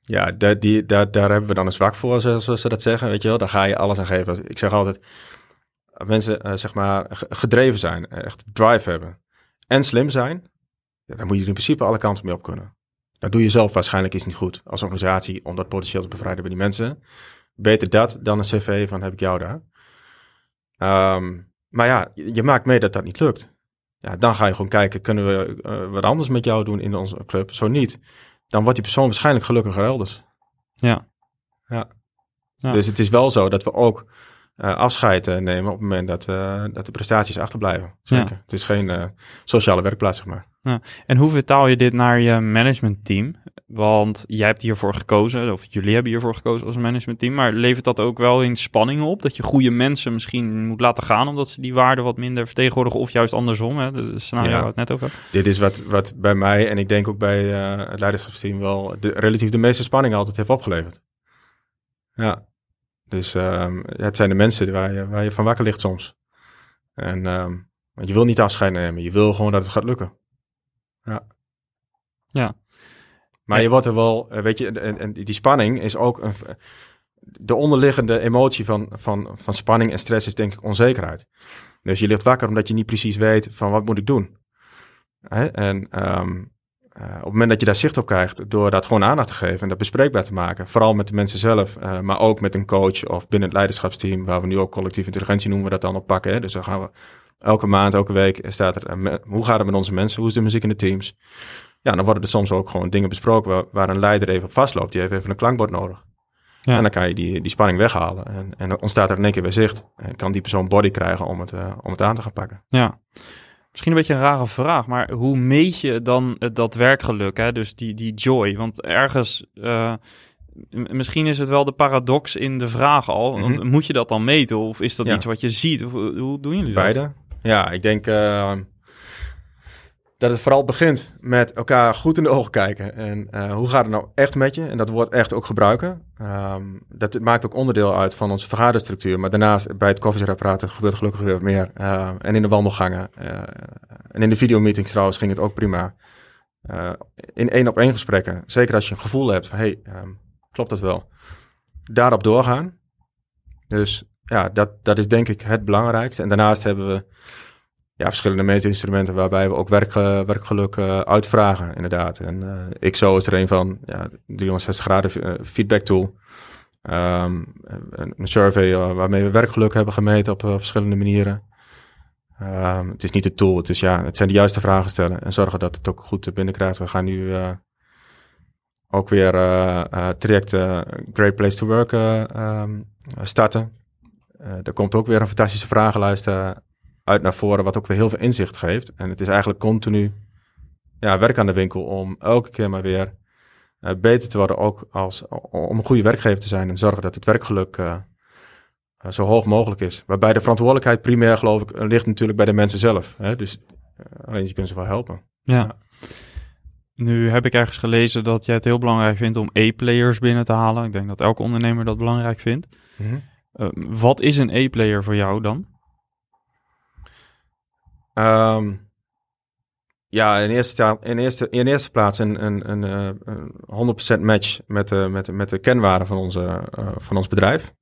Ja, daar, die, daar, hebben we dan een zwak voor, zoals ze dat zeggen. Weet je wel, daar ga je alles aan geven. Ik zeg altijd, mensen eh, zeg maar ge- gedreven zijn, eh, echt drive hebben en slim zijn, ja, dan moet je er in principe alle kanten mee op kunnen. Dat doe je zelf waarschijnlijk iets niet goed als organisatie om dat potentieel te bevrijden bij die mensen. Beter dat dan een cv van heb ik jou daar. Ehm, maar ja, je maakt mee dat dat niet lukt. Ja, dan ga je gewoon kijken, kunnen we eh, wat anders met jou doen in onze club? Zo niet, dan wordt die persoon waarschijnlijk gelukkiger elders. Ja. Ja. Ja. Dus het is wel zo dat we ook eh, afscheid eh, nemen op het moment dat, eh, dat de prestaties achterblijven. Zeker. Het is geen sociale werkplaats, zeg maar. En hoe vertaal je dit naar je managementteam? Want jij hebt hiervoor gekozen, of jullie hebben hiervoor gekozen als managementteam, maar levert dat ook wel in spanningen op? Dat je goede mensen misschien moet laten gaan omdat ze die waarden wat minder vertegenwoordigen, of juist andersom, hè? de scenario Ja. waar we het net over hebben. Dit is wat, wat bij mij en ik denk ook bij het leiderschapsteam wel de, relatief de meeste spanning altijd heeft opgeleverd. Ja. Dus ehm, het zijn de mensen waar je, waar je van wakker ligt soms. En ehm, want je wil niet afscheid nemen. Je wil gewoon dat het gaat lukken. Ja. Ja. Maar Ja. je wordt er wel, eh, weet je, en, en die spanning is ook een, de onderliggende emotie van, van, van spanning en stress is denk ik onzekerheid. Dus je ligt wakker omdat je niet precies weet van wat moet ik doen. Hè? En ehm, eh, op het moment dat je daar zicht op krijgt, door dat gewoon aandacht te geven en dat bespreekbaar te maken, vooral met de mensen zelf, eh, maar ook met een coach of binnen het leiderschapsteam, waar we nu ook collectieve intelligentie noemen we dat dan oppakken. Hè? Dus dan gaan we elke maand, elke week staat er, eh, hoe gaat het met onze mensen, hoe is de muziek in de teams? Ja, dan worden er soms ook gewoon dingen besproken waar, waar een leider even op vastloopt. Die heeft even een klankbord nodig. Ja. En dan kan je die, die spanning weghalen. En, en dan ontstaat er in één keer weer zicht. En kan die persoon body krijgen om het, om het aan te gaan pakken. Ja. Misschien een beetje een rare vraag, maar hoe meet je dan het- dat werkgeluk, hè? dus die, die joy? Want ergens, eh, misschien is het wel de paradox in de vraag al. Want Mhm. moet je dat dan meten of is dat Ja. iets wat je ziet? Hoe doen jullie dat? Beide. Ja, ik denk eh, dat het vooral begint met elkaar goed in de ogen kijken. En eh, hoe gaat het nou echt met je? En dat woord echt ook gebruiken. Ehm, dat maakt ook onderdeel uit van onze vergaderstructuur. Maar daarnaast bij het koffiezetapparaat, gebeurt gelukkig weer meer. Eh, en in de wandelgangen. eh, en in de videomeetings trouwens ging het ook prima. In één op één gesprekken. Zeker als je een gevoel hebt van, hey, ehm, klopt dat wel? Daarop doorgaan. Dus ja, dat, dat is denk ik het belangrijkste. En daarnaast hebben we ja, verschillende meetinstrumenten waarbij we ook werk, eh, werkgeluk eh, uitvragen, inderdaad. En eh XO is er een van, ja, 360 graden feedback tool. Ehm, een, survey waarmee we werkgeluk hebben gemeten op verschillende manieren. Ehm, het is niet de tool, het, is, ja, het zijn de juiste vragen stellen en zorgen dat het ook goed binnenkrijgt. We gaan nu ook weer uh, uh, traject Great Place to Work ehm, starten. er komt ook weer een fantastische vragenlijst uit naar voren, wat ook weer heel veel inzicht geeft. En het is eigenlijk continu ja, werk aan de winkel om elke keer maar weer beter te worden, ook als, om een goede werkgever te zijn en zorgen dat het werkgeluk zo hoog mogelijk is. Waarbij de verantwoordelijkheid primair, geloof ik, ligt natuurlijk bij de mensen zelf. Hè? Dus alleen je kunt ze wel helpen. ja. Nu heb ik ergens gelezen dat jij het heel belangrijk vindt om E-players binnen te halen. Ik denk dat elke ondernemer dat belangrijk vindt. Mhm. Eh, wat is een E-player voor jou dan? Ehm, ja, in eerste, in eerste, in eerste plaats een, een, een, eh, een 100% match met de, met, met de kenwaarden van, uh, van ons bedrijf.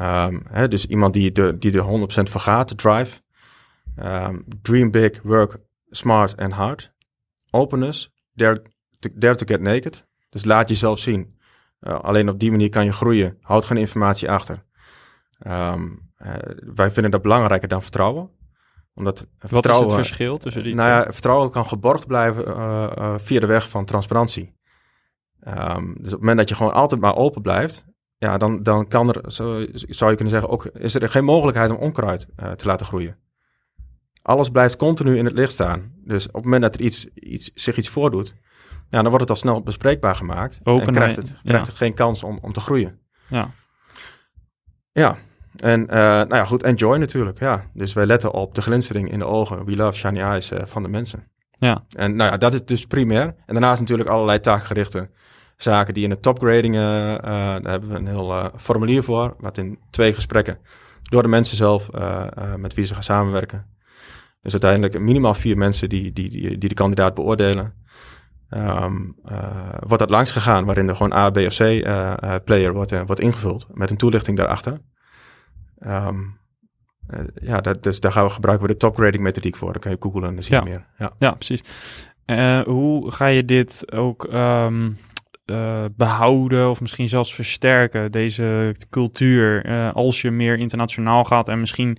Um, hè, dus iemand die de, die de 100% vergaat, de drive. Um, dream big, work smart and hard openness, dare to, to get naked. Dus laat jezelf zien. Uh, alleen op die manier kan je groeien. Houd geen informatie achter. Wij vinden dat belangrijker dan vertrouwen. Omdat Wat is het verschil tussen die nou ja, vertrouwen kan geborgd blijven uh, via de weg van transparantie. Um, dus op het moment dat je gewoon altijd maar open blijft, ja, dan, dan kan er, zo, zou je kunnen zeggen, ook is er geen mogelijkheid om onkruid te laten groeien alles blijft continu in het licht staan. Dus op het moment dat er iets, iets, zich iets voordoet, ja, dan wordt het al snel bespreekbaar gemaakt. Open en krijgt het, krijgt het geen kans om, om te groeien. Ja. Ja, en uh, nou ja, goed, enjoy natuurlijk. Ja. Dus wij letten op de glinstering in de ogen, we love shiny eyes uh, van de mensen. Ja. En nou ja, dat is dus primair. En daarnaast natuurlijk allerlei taakgerichte zaken die in de topgrading, uh, daar hebben we een heel formulier voor, wat in twee gesprekken door de mensen zelf met wie ze gaan samenwerken dus uiteindelijk minimaal vier mensen die, die, die, die de kandidaat beoordelen. Um, uh, wordt dat langs gegaan waarin er gewoon A, B of C uh, player wordt, wordt ingevuld met een toelichting daarachter. Um, ja, dat, dus daar gaan we gebruiken we de top grading methodiek voor. Dan kan je googlen en dan zie je meer. Ja, ja precies. hoe ga je dit ook um, behouden of misschien zelfs versterken, deze cultuur, als je meer internationaal gaat en misschien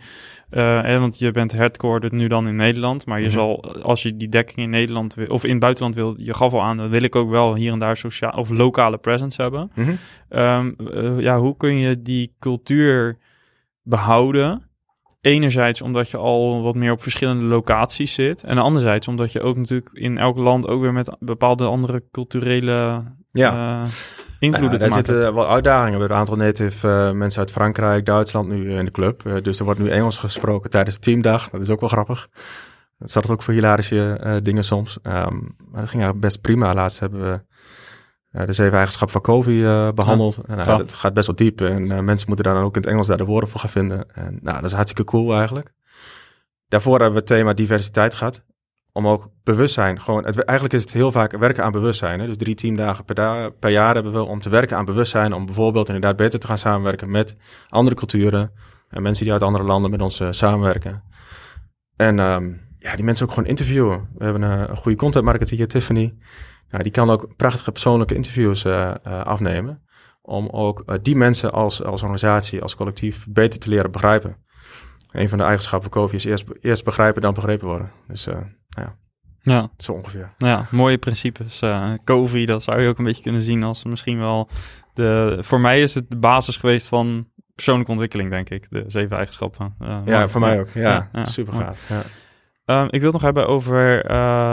uh, want je bent headquartered nu dan in Nederland. Maar je mhm. zal, als je die dekking in Nederland wil, of in het buitenland wil, je gaf al aan, dan wil ik ook wel hier en daar sociaal of lokale presence hebben. Mhm. Ehm, eh, ja, hoe kun je die cultuur behouden? Enerzijds omdat je al wat meer op verschillende locaties zit. En anderzijds omdat je ook natuurlijk in elk land ook weer met bepaalde andere culturele ja. Uh, invloeden ja, Er zitten wel uitdagingen. We hebben een aantal native uh, mensen uit Frankrijk, Duitsland nu in de club. Uh, dus er wordt nu Engels gesproken tijdens de teamdag. Dat is ook wel grappig. Dat zat ook voor hilarische dingen soms. Um, maar dat ging eigenlijk best prima. Laatst hebben we de zeven eigenschappen van COVID behandeld. Ja, en, dat gaat best wel diep. En mensen moeten daar dan ook in het Engels daar de woorden voor gaan vinden. En nou, dat is hartstikke cool eigenlijk. Daarvoor hebben we het thema diversiteit gehad om ook bewustzijn, gewoon, het, eigenlijk is het heel vaak werken aan bewustzijn. Hè? Dus drie teamdagen per, per jaar hebben we om te werken aan bewustzijn, om bijvoorbeeld inderdaad beter te gaan samenwerken met andere culturen en mensen die uit andere landen met ons uh, samenwerken. En um, ja, die mensen ook gewoon interviewen. We hebben een, een goede content marketeer, Tiffany. Nou, die kan ook prachtige persoonlijke interviews uh, uh, afnemen. Om ook die mensen als, als organisatie, als collectief beter te leren begrijpen. Een van de eigenschappen van COVID is eerst, eerst begrijpen, dan begrepen worden. Dus ja. Ja. Zo ongeveer. Ja, mooie principes. Uh, COVID, dat zou je ook een beetje kunnen zien als misschien wel de... Voor mij is het de basis geweest van persoonlijke ontwikkeling, denk ik. De zeven eigenschappen. Uh, ja, voor mij ook. Ja, super gaaf. Ja. Um, ik wil het nog hebben over,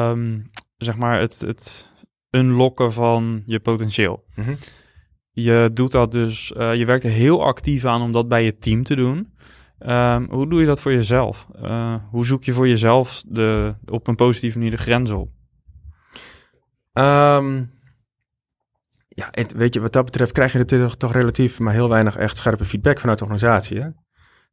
um, zeg maar, het, het unlocken van je potentieel. Mm -hmm. Je doet dat dus, uh, je werkt er heel actief aan om dat bij je team te doen. Um, hoe doe je dat voor jezelf? Uh, hoe zoek je voor jezelf de, op een positieve manier de grens op? Um, ja, weet je, wat dat betreft krijg je natuurlijk toch relatief maar heel weinig echt scherpe feedback vanuit de organisatie. Hè?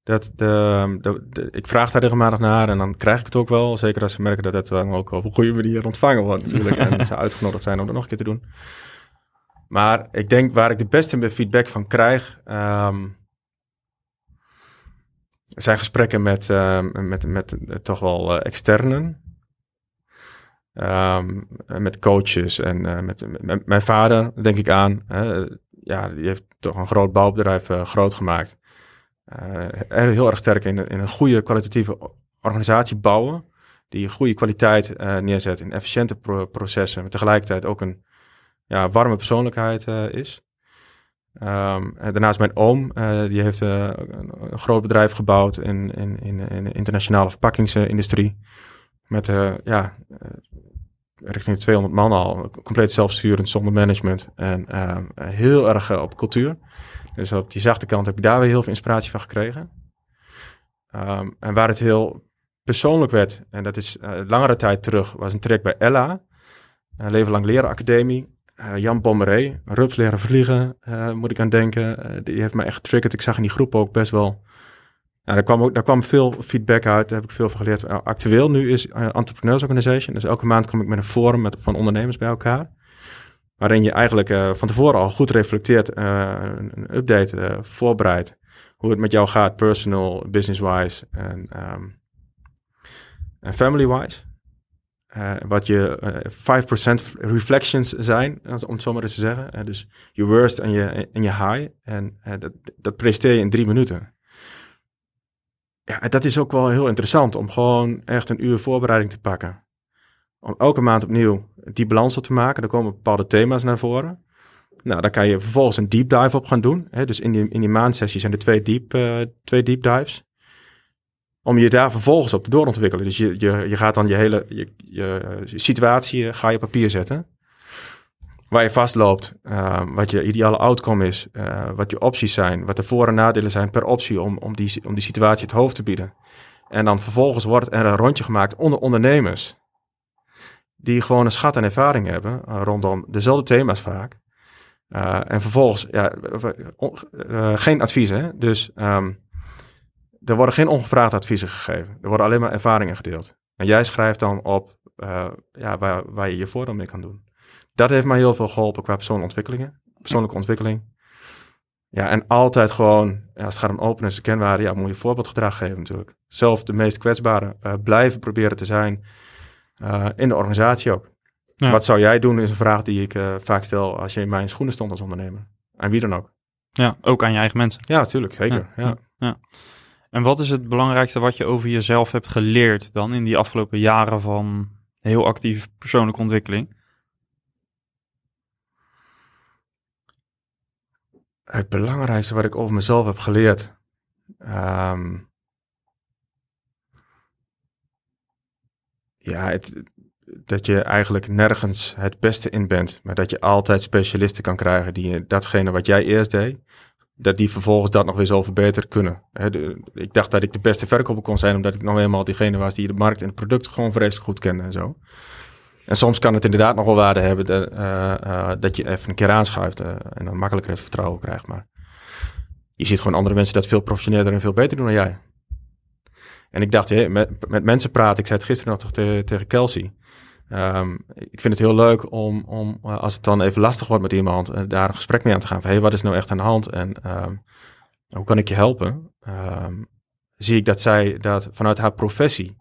Dat de, de, ik vraag daar regelmatig naar en dan krijg ik het ook wel. Zeker als ze merken dat het dan ook op een goede manier ontvangen wordt natuurlijk. en ze uitgenodigd zijn om dat nog een keer te doen. Maar ik denk waar ik de beste feedback van krijg, um, er zijn gesprekken met, uh, met, met uh, toch wel uh, externen. Um, met coaches en uh, met, met, mijn vader, denk ik aan. ja, die heeft toch een groot bouwbedrijf groot gemaakt. Heel erg sterk in, in een goede kwalitatieve organisatie bouwen. Die goede kwaliteit neerzet in efficiënte pro processen. Maar tegelijkertijd ook een ja, warme persoonlijkheid is. Um, daarnaast mijn oom, die heeft een, een, groot bedrijf gebouwd in, in, in, in de internationale verpakkingsindustrie. Met uh, ja, richting 200 man al, compleet zelfsturend, zonder management. En ehm, heel erg op cultuur. Dus op die zachte kant heb ik daar weer heel veel inspiratie van gekregen. Um, en waar het heel persoonlijk werd, en dat is langere tijd terug, was een trek bij Ella. Leven Lang Leren Academie. Uh, Jan Bommeré, rups leren vliegen, uh, moet ik aan denken. Die heeft me echt getriggerd. Ik zag in die groep ook best wel... Nou, daar, kwam ook, daar kwam veel feedback uit. Daar heb ik veel van geleerd. actueel nu is Entrepreneurs Organization. Dus elke maand kom ik met een forum met, van ondernemers bij elkaar. Waarin je eigenlijk van tevoren al goed reflecteert, een, een, update voorbereidt. Hoe het met jou gaat, personal, business-wise en, um, en family-wise. Wat je uh, eh, 5% reflections zijn, om het zo maar eens te zeggen. Dus je worst en je, en je high. En dat, dat presteer je in drie minuten. Ja, dat is ook wel heel interessant om gewoon echt een uur voorbereiding te pakken. Om elke maand opnieuw die balans op te maken. Er komen bepaalde thema's naar voren. Nou, daar kan je vervolgens een deep dive op gaan doen. Hè? Dus in die, in maandsessie zijn er twee deep, twee deep dives om je daar vervolgens op te doorontwikkelen. Dus je, je, je gaat dan je hele je, je situatie eh, ga je op papier zetten. Waar je vastloopt, wat je ideale outcome is, wat je opties zijn, wat de voor- en nadelen zijn per optie om, om, die, om die situatie het hoofd te bieden. En dan vervolgens wordt er een rondje gemaakt onder ondernemers. Die gewoon een schat aan ervaring hebben rondom dezelfde thema's vaak. en vervolgens, ja, geen advies, hè. Dus um, er worden geen ongevraagde adviezen gegeven. Er worden alleen maar ervaringen gedeeld. En jij schrijft dan op ja, waar, waar je je voordeel mee kan doen. Dat heeft mij heel veel geholpen qua persoonlijke ontwikkelingen. Persoonlijke ontwikkeling. Ja, en altijd gewoon, als het gaat om openness en kenwaarde, ja, moet je voorbeeldgedrag geven natuurlijk. Zelf de meest kwetsbare blijven proberen te zijn uh, in de organisatie ook. Ja. Wat zou jij doen is een vraag die ik vaak stel als je in mijn schoenen stond als ondernemer. Aan wie dan ook. Ja, ook aan je eigen mensen. Ja, natuurlijk, zeker. ja. ja. ja. En wat is het belangrijkste wat je over jezelf hebt geleerd dan in die afgelopen jaren van heel actieve persoonlijke ontwikkeling? Het belangrijkste wat ik over mezelf heb geleerd. Um, ja, het, dat je eigenlijk nergens het beste in bent, maar dat je altijd specialisten kan krijgen die datgene wat jij eerst deed, dat die vervolgens dat nog weer zo verbeterd kunnen. ik dacht dat ik de beste verkoper kon zijn, omdat ik nog eenmaal diegene was die de markt en het product gewoon vreselijk goed kende en zo. En soms kan het inderdaad nog wel waarde hebben dat, uh, dat je even een keer aanschuift uh, en dan makkelijker even vertrouwen krijgt. Maar je ziet gewoon andere mensen dat veel professioneler en veel beter doen dan jij. En ik dacht, met, met mensen praten, ik zei het gisteren nog tegen, tegen Kelsey. Um, ik vind het heel leuk om, om, eh, als het dan even lastig wordt met iemand, uh, daar een gesprek mee aan te gaan. Van, hey, wat is nou echt aan de hand en um, hoe kan ik je helpen? Um, zie ik dat zij dat vanuit haar professie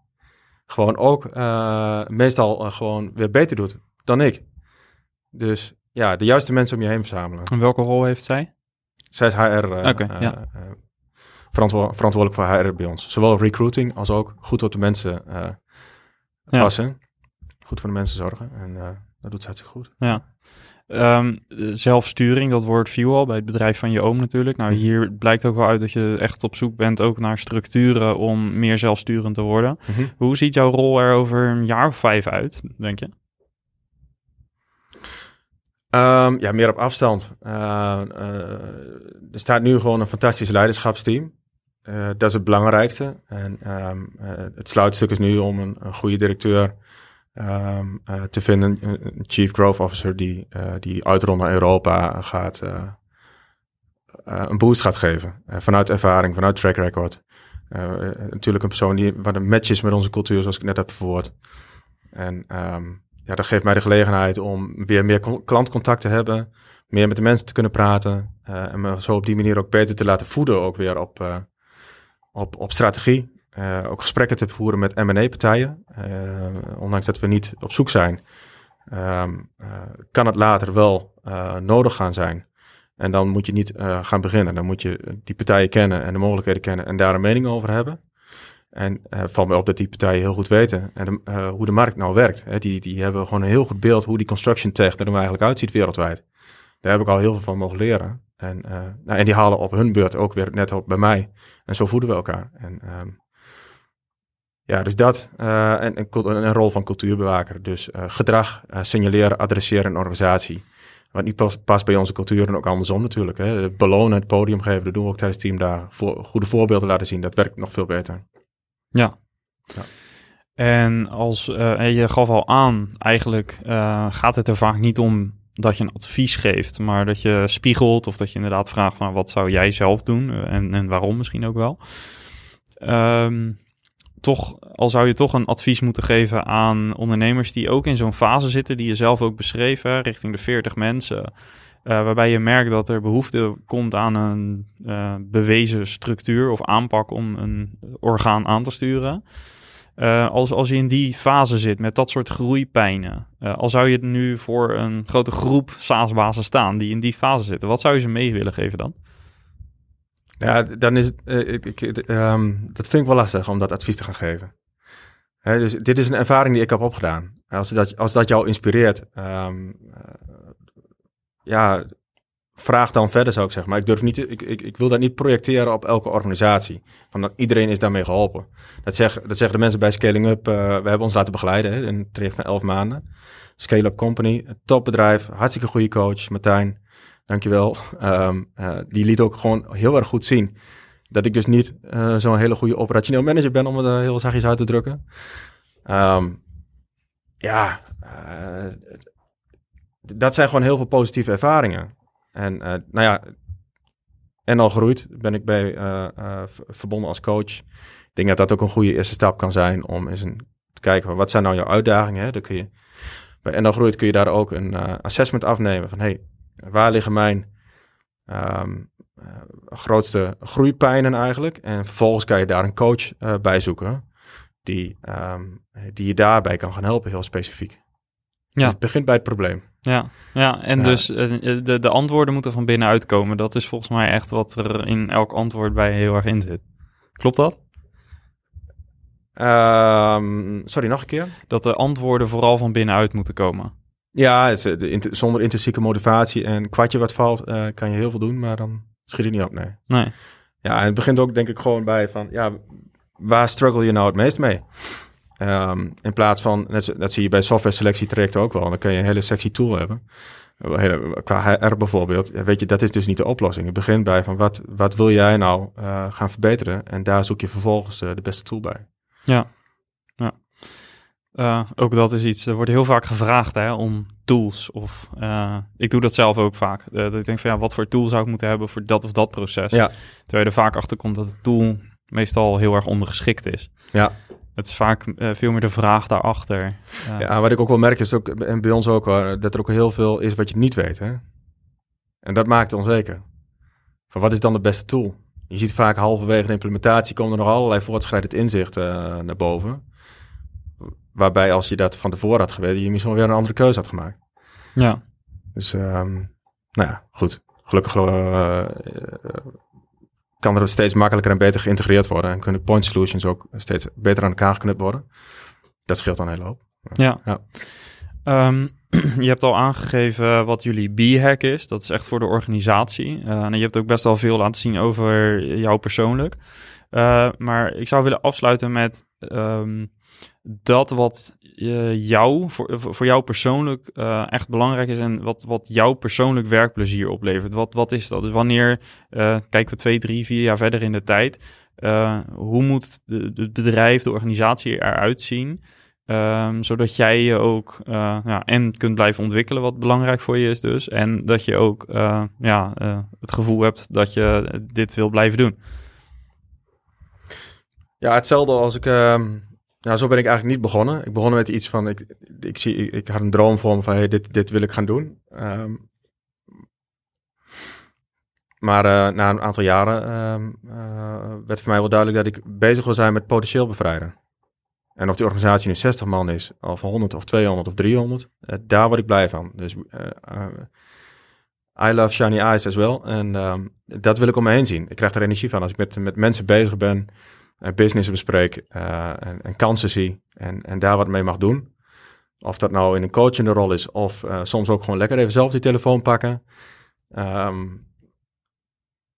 gewoon ook uh, meestal gewoon weer beter doet dan ik. Dus ja, de juiste mensen om je heen verzamelen. En welke rol heeft zij? Zij is HR. Okay, ja. Verantwo verantwoordelijk voor HR bij ons. Zowel recruiting als ook goed op de mensen passen. Ja goed voor de mensen zorgen. En uh, dat doet ze hartstikke goed. Ja. Um, zelfsturing, dat woord viel al bij het bedrijf van je oom natuurlijk. Nou, mhm. hier blijkt ook wel uit dat je echt op zoek bent ook naar structuren om meer zelfsturend te worden. Mhm. Hoe ziet jouw rol er over een jaar of vijf uit, denk je? Um, ja, meer op afstand. Uh, uh, er staat nu gewoon een fantastisch leiderschapsteam. Uh, dat is het belangrijkste. En um, het sluitstuk is nu om een, goede directeur um, uh, te vinden. Een chief growth officer die, die uitrond naar Europa gaat, een boost gaat geven. vanuit ervaring, vanuit track record. natuurlijk een persoon die wat een match is met onze cultuur, zoals ik net heb verwoord. En um, ja, dat geeft mij de gelegenheid om weer meer klantcontact te hebben, meer met de mensen te kunnen praten en me zo op die manier ook beter te laten voeden, ook weer op, op, op strategie. Uh, ook gesprekken te voeren met M&A-partijen. Uh, eh, ondanks dat we niet op zoek zijn, um, uh, kan het later wel nodig gaan zijn. En dan moet je niet gaan beginnen. Dan moet je die partijen kennen en de mogelijkheden kennen en daar een mening over hebben. En valt me op dat die partijen heel goed weten en hoe de markt nou werkt. Hè, die, die hebben gewoon een heel goed beeld hoe die construction tech er nou eigenlijk uitziet wereldwijd. Daar heb ik al heel veel van mogen leren. En, uh, nou, en die halen op hun beurt ook weer net op bij mij. En zo voeden we elkaar. En um, ja, dus dat. Uh, en, en, een rol van cultuurbewaker. Dus uh, gedrag, signaleren, adresseren in organisatie. Wat niet past, past bij onze cultuur en ook andersom natuurlijk. Hè. Belonen, het podium geven, dat doen we ook tijdens teamdagen. Voor, goede voorbeelden laten zien, dat werkt nog veel beter. Ja. ja. En als uh, je gaf al aan, eigenlijk gaat het er vaak niet om dat je een advies geeft, maar dat je spiegelt of dat je inderdaad vraagt van wat zou jij zelf doen en, en waarom misschien ook wel. Um, toch, al zou je toch een advies moeten geven aan ondernemers die ook in zo'n fase zitten, die je zelf ook beschreef, hè, richting de 40 mensen. Uh, waarbij je merkt dat er behoefte komt aan een uh, bewezen structuur of aanpak om een orgaan aan te sturen. Uh, als, als je in die fase zit met dat soort groeipijnen, al zou je nu voor een grote groep SaaS-bazen staan die in die fase zitten, wat zou je ze mee willen geven dan? Ja, dan is het, uh, ik, um, dat vind ik wel lastig om dat advies te gaan geven. Dus dit is een ervaring die ik heb opgedaan. Als dat, als dat jou inspireert, uh, ja, vraag dan verder zou ik zeggen. Maar ik durf niet, ik, ik, ik wil dat niet projecteren op elke organisatie. Van dat iedereen is daarmee geholpen. Dat, zeg, dat zeggen de mensen bij Scaling Up. Uh, we hebben ons laten begeleiden hè, in een traject van elf maanden. Scale Up Company, topbedrijf, hartstikke goede coach, Martijn. Dankjewel. Um, uh, die liet ook gewoon heel erg goed zien dat ik dus niet uh, zo'n hele goede operationeel manager ben, om het uh, heel zachtjes uit te drukken. Um, ja, dat zijn gewoon heel veel positieve ervaringen. En nou ja, en al gegroeid ben ik bij verbonden als coach. Ik denk dat dat ook een goede eerste stap kan zijn om eens een, te kijken van wat zijn nou jouw uitdagingen. Hè? Kun je, bij NL Groeit kun je daar ook een assessment afnemen van hey, Waar liggen mijn uh, grootste groeipijnen eigenlijk? En vervolgens kan je daar een coach uh, bij zoeken die, um, die je daarbij kan gaan helpen, heel specifiek. Ja. Dus het begint bij het probleem. Ja, ja en ja. dus uh, de, de antwoorden moeten van binnenuit komen. Dat is volgens mij echt wat er in elk antwoord bij heel erg in zit. Klopt dat? Um, sorry, nog een keer? Dat de antwoorden vooral van binnenuit moeten komen. Ja, inter, zonder intrinsieke motivatie en kwartje wat valt, uh, kan je heel veel doen, maar dan schiet het niet op, nee. Nee. Ja, en het begint ook denk ik gewoon bij van, ja, waar struggle je nou het meest mee? Um, in plaats van, net, dat zie je bij software selectie trajecten ook wel, dan kun je een hele sexy tool hebben. Hele, qua HR bijvoorbeeld, weet je, dat is dus niet de oplossing. Het begint bij van, wat, wat wil jij nou uh, gaan verbeteren? En daar zoek je vervolgens uh, de beste tool bij. Ja, ja. Uh, ook dat is iets, er wordt heel vaak gevraagd hè, om tools. Of uh, ik doe dat zelf ook vaak. Uh, dat ik denk van ja, wat voor tool zou ik moeten hebben voor dat of dat proces. Ja. Terwijl je er vaak achter komt dat de tool meestal heel erg ondergeschikt is. Ja. Het is vaak veel meer de vraag daarachter. ja, wat ik ook wel merk is ook, en bij ons ook, dat er ook heel veel is wat je niet weet. Hè? En dat maakt het onzeker. Van wat is dan de beste tool? Je ziet vaak halverwege de implementatie komen er nog allerlei voortschrijdend inzicht naar boven. Waarbij als je dat van tevoren had geweten, je misschien weer een andere keuze had gemaakt. Ja. Dus, um, nou ja, goed. Gelukkig uh, kan er steeds makkelijker en beter geïntegreerd worden. En kunnen point solutions ook steeds beter aan elkaar geknipt worden. Dat scheelt dan een hele hoop. Ja. ja. Um, je hebt al aangegeven wat jullie B-hack is. Dat is echt voor de organisatie. Uh, en je hebt ook best wel veel laten zien over jou persoonlijk. Uh, maar ik zou willen afsluiten met... Um, dat wat uh, jou, voor, voor jou persoonlijk uh, echt belangrijk is en wat, wat jouw persoonlijk werkplezier oplevert. Wat, wat is dat? Dus wanneer uh, kijken we twee, drie, vier jaar verder in de tijd? hoe moet het bedrijf, de organisatie eruit zien? Um, zodat jij je ook ja, en kunt blijven ontwikkelen, wat belangrijk voor je is dus. En dat je ook ja, het gevoel hebt dat je dit wil blijven doen. Ja, hetzelfde als ik ehm, nou, zo ben ik eigenlijk niet begonnen. Ik begon met iets van, ik, ik, zie, ik, had een droom voor me van, hey, dit, dit wil ik gaan doen. Um, maar uh, na een aantal jaren um, uh, werd voor mij wel duidelijk dat ik bezig wil zijn met potentieel bevrijden. En of die organisatie nu 60 man is, of 100 of 200 of 300, uh, daar word ik blij van. Dus I love shiny eyes as well. En um, dat wil ik om me heen zien. Ik krijg er energie van als ik met, met mensen bezig ben en business bespreek eh, en, en kansen zie en, en daar wat mee mag doen. Of dat nou in een coachende rol is of eh, soms ook gewoon lekker even zelf die telefoon pakken. Ehm,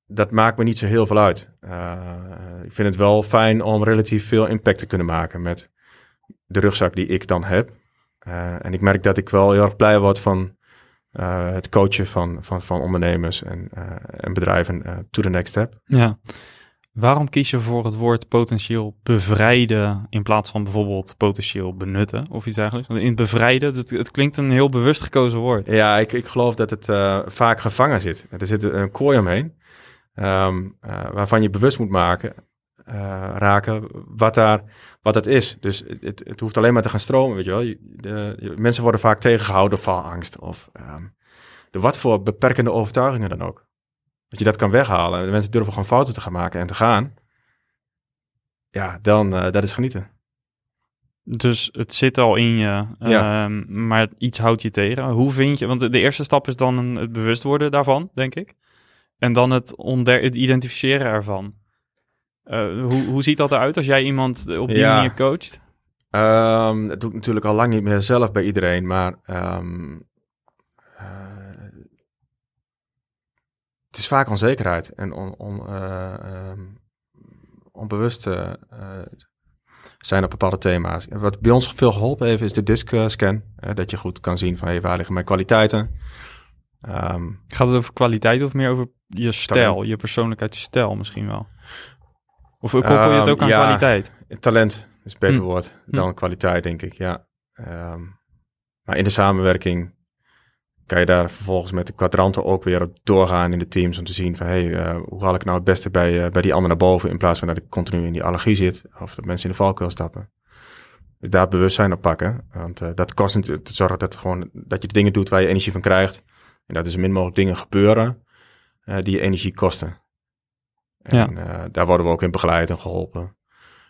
dat maakt me niet zo heel veel uit. Uh, ik vind het wel fijn om relatief veel impact te kunnen maken met de rugzak die ik dan heb. En ik merk dat ik wel heel erg blij word van het coachen van, van, van ondernemers en, en bedrijven to the next step. Ja. Waarom kies je voor het woord potentieel bevrijden in plaats van bijvoorbeeld potentieel benutten of iets dergelijks? Want in bevrijden, het, het klinkt een heel bewust gekozen woord. Ja, ik, ik geloof dat het vaak gevangen zit. Er zit een kooi omheen. Um, uh, waarvan je bewust moet maken, uh, raken wat, daar, wat het is. Dus het, het hoeft alleen maar te gaan stromen, weet je wel. De, mensen worden vaak tegengehouden door angst of um, de wat voor beperkende overtuigingen dan ook. Dat je dat kan weghalen. De mensen durven gewoon fouten te gaan maken en te gaan. Ja, dan, uh, dat is genieten. Dus het zit al in je, ja. um, maar iets houdt je tegen. Hoe vind je, want de, de eerste stap is dan een, het bewust worden daarvan, denk ik. En dan het, onder, het identificeren ervan. Uh, hoe, hoe ziet dat eruit als jij iemand op die ja. manier coacht? Um, dat doe ik natuurlijk al lang niet meer zelf bij iedereen, maar um, uh, het is vaak onzekerheid en on, on, uh, um, onbewust zijn op bepaalde thema's. Wat bij ons veel geholpen heeft is de disc scan, dat je goed kan zien van hey, waar liggen mijn kwaliteiten. Um, Gaat het over kwaliteit of meer over je stijl, talent. je persoonlijkheidsstijl misschien wel? Of koppel je het ook aan ja, kwaliteit? Talent is een beter Hm. woord dan Hm. kwaliteit, denk ik, ja. Um, maar in de samenwerking kan je daar vervolgens met de kwadranten ook weer op doorgaan in de teams om te zien van, hey, uh, hoe haal ik nou het beste bij, uh, bij die ander naar boven in plaats van dat ik continu in die allergie zit of dat mensen in de valkuil stappen. Dus daar bewustzijn op pakken, want uh, dat kost natuurlijk te zorgen dat, gewoon, dat je de dingen doet waar je energie van krijgt. En dat er zo min mogelijk dingen gebeuren die je energie kosten. En Ja. daar worden we ook in begeleid en geholpen.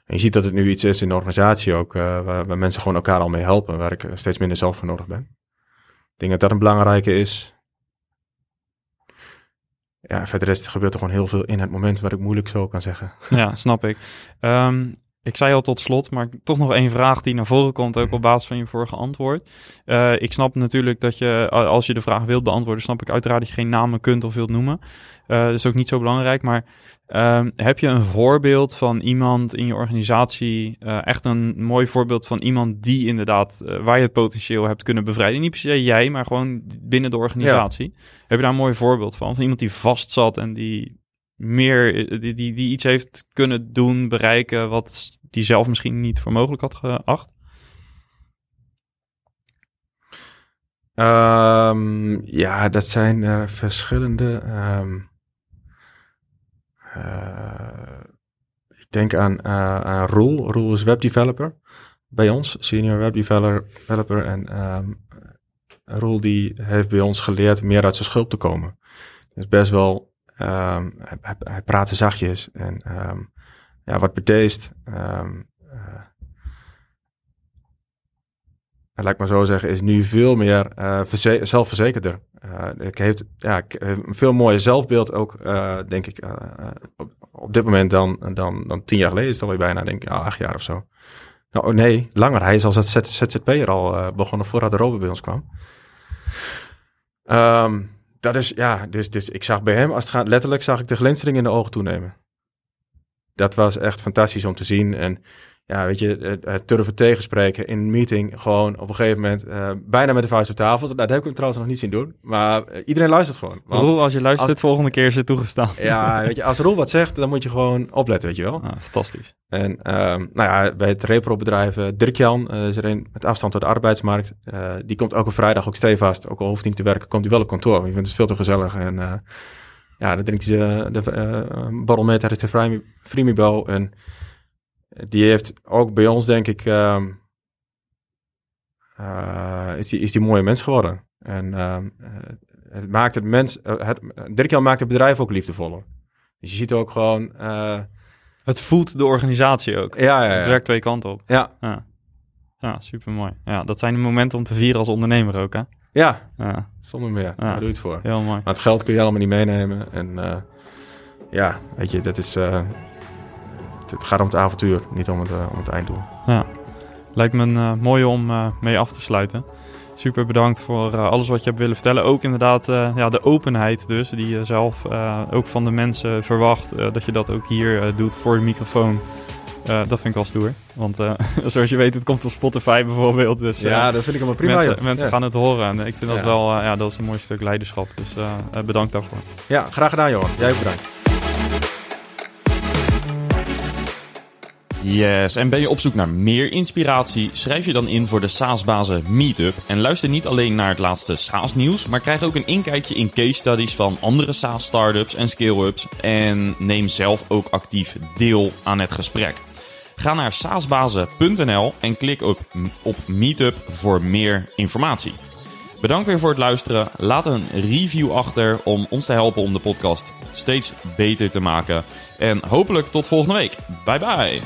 En je ziet dat het nu iets is in de organisatie ook, waar, waar, mensen gewoon elkaar al mee helpen, waar ik steeds minder zelf voor nodig ben. Denk dat dat een belangrijke is. Ja, verder rest gebeurt er gewoon heel veel in het moment waar ik moeilijk zo kan zeggen. Ja, snap ik. Um, ik zei al tot slot, maar toch nog één vraag die naar voren komt, ook op basis van je vorige antwoord. Uh, ik snap natuurlijk dat je, als je de vraag wilt beantwoorden, snap ik uiteraard dat je geen namen kunt of wilt noemen. Uh, dat is ook niet zo belangrijk, maar uh, heb je een voorbeeld van iemand in je organisatie, uh, echt een mooi voorbeeld van iemand die inderdaad, waar je het potentieel hebt kunnen bevrijden? Niet per se jij, maar gewoon binnen de organisatie. Ja. Heb je daar een mooi voorbeeld van? Van iemand die vast zat en die meer, die, die, die iets heeft kunnen doen, bereiken, wat die zelf misschien niet voor mogelijk had geacht? Um, ja, dat zijn er verschillende. Um, uh, ik denk aan, uh, aan Roel. Roel is webdeveloper bij ons, senior webdeveloper. En um, Roel die heeft bij ons geleerd meer uit zijn schulp te komen. Dus best wel Um, hij, hij praatte zachtjes en um, ja, wat bedeesd. Um, uh, en laat ik maar zo zeggen, is nu veel meer uh, zelfverzekerder. Uh, ik heeft ja, een veel mooier zelfbeeld ook, denk ik, op, op, dit moment dan, dan, dan tien jaar geleden is het alweer bijna, denk ik, acht jaar of zo. Nou, oh nee, langer. Hij is als ZZP'er al begonnen voordat de Robert bij ons kwam. Um, dat is, ja, dus, dus ik zag bij hem, als het gaat, letterlijk zag ik de glinstering in de ogen toenemen. Dat was echt fantastisch om te zien. En ja, weet je, het durven tegenspreken in een meeting, gewoon op een gegeven moment uh, bijna met de vuist op tafel. Nou, dat heb ik hem trouwens nog niet zien doen, maar uh, iedereen luistert gewoon. Want Roel, als je luistert, als, volgende keer is het toegestaan. Ja, weet je, als Roel wat zegt, dan moet je gewoon opletten, weet je wel. Ah, fantastisch. En um, nou ja, bij het repro-bedrijf Dirk-Jan, uh, is er een met afstand tot de arbeidsmarkt. Die komt elke vrijdag ook stevast, ook al hoeft hij niet te werken, komt hij wel op kantoor. Want je vindt het veel te gezellig en ja, dan drinkt hij de mee tijdens de Freemibo en die heeft ook bij ons, denk ik, um, uh, is, die, is die mooie mens geworden. En um, het maakt het mens, uh, het, maakt het bedrijf ook liefdevoller. Dus je ziet ook gewoon... Uh, het voelt de organisatie ook. Ja, ja, ja. Het werkt twee kanten op. Ja. Ja, ja super mooi. Ja, dat zijn de momenten om te vieren als ondernemer ook, hè? Ja, ja. zonder meer. Daar doe je het voor. Heel mooi. Maar het geld kun je allemaal niet meenemen. En ja, weet je, dat is... het, het gaat om het avontuur, niet om het, om het einddoel. Ja, lijkt me een mooie om mee af te sluiten super bedankt voor uh, alles wat je hebt willen vertellen. Ook inderdaad uh, ja, de openheid dus, die je zelf uh, ook van de mensen verwacht. dat je dat ook hier doet voor de microfoon. dat vind ik wel stoer. Want zoals je weet, het komt op Spotify bijvoorbeeld. Dus, ja, dat vind ik helemaal prima. Mensen, mensen gaan het horen. En ik vind dat ja. wel ja, dat is een mooi stuk leiderschap. Dus bedankt daarvoor. Ja, graag gedaan Johan. Jij ook bedankt. Yes, en ben je op zoek naar meer inspiratie? Schrijf je dan in voor de SaaS-bazen Meetup. En luister niet alleen naar het laatste SaaS-nieuws, maar krijg ook een inkijkje in case studies van andere SaaS-startups en scale-ups. En neem zelf ook actief deel aan het gesprek. Ga naar saasbazen.nl en klik op, op Meetup voor meer informatie. Bedankt weer voor het luisteren. Laat een review achter om ons te helpen om de podcast steeds beter te maken. En hopelijk tot volgende week. Bye bye.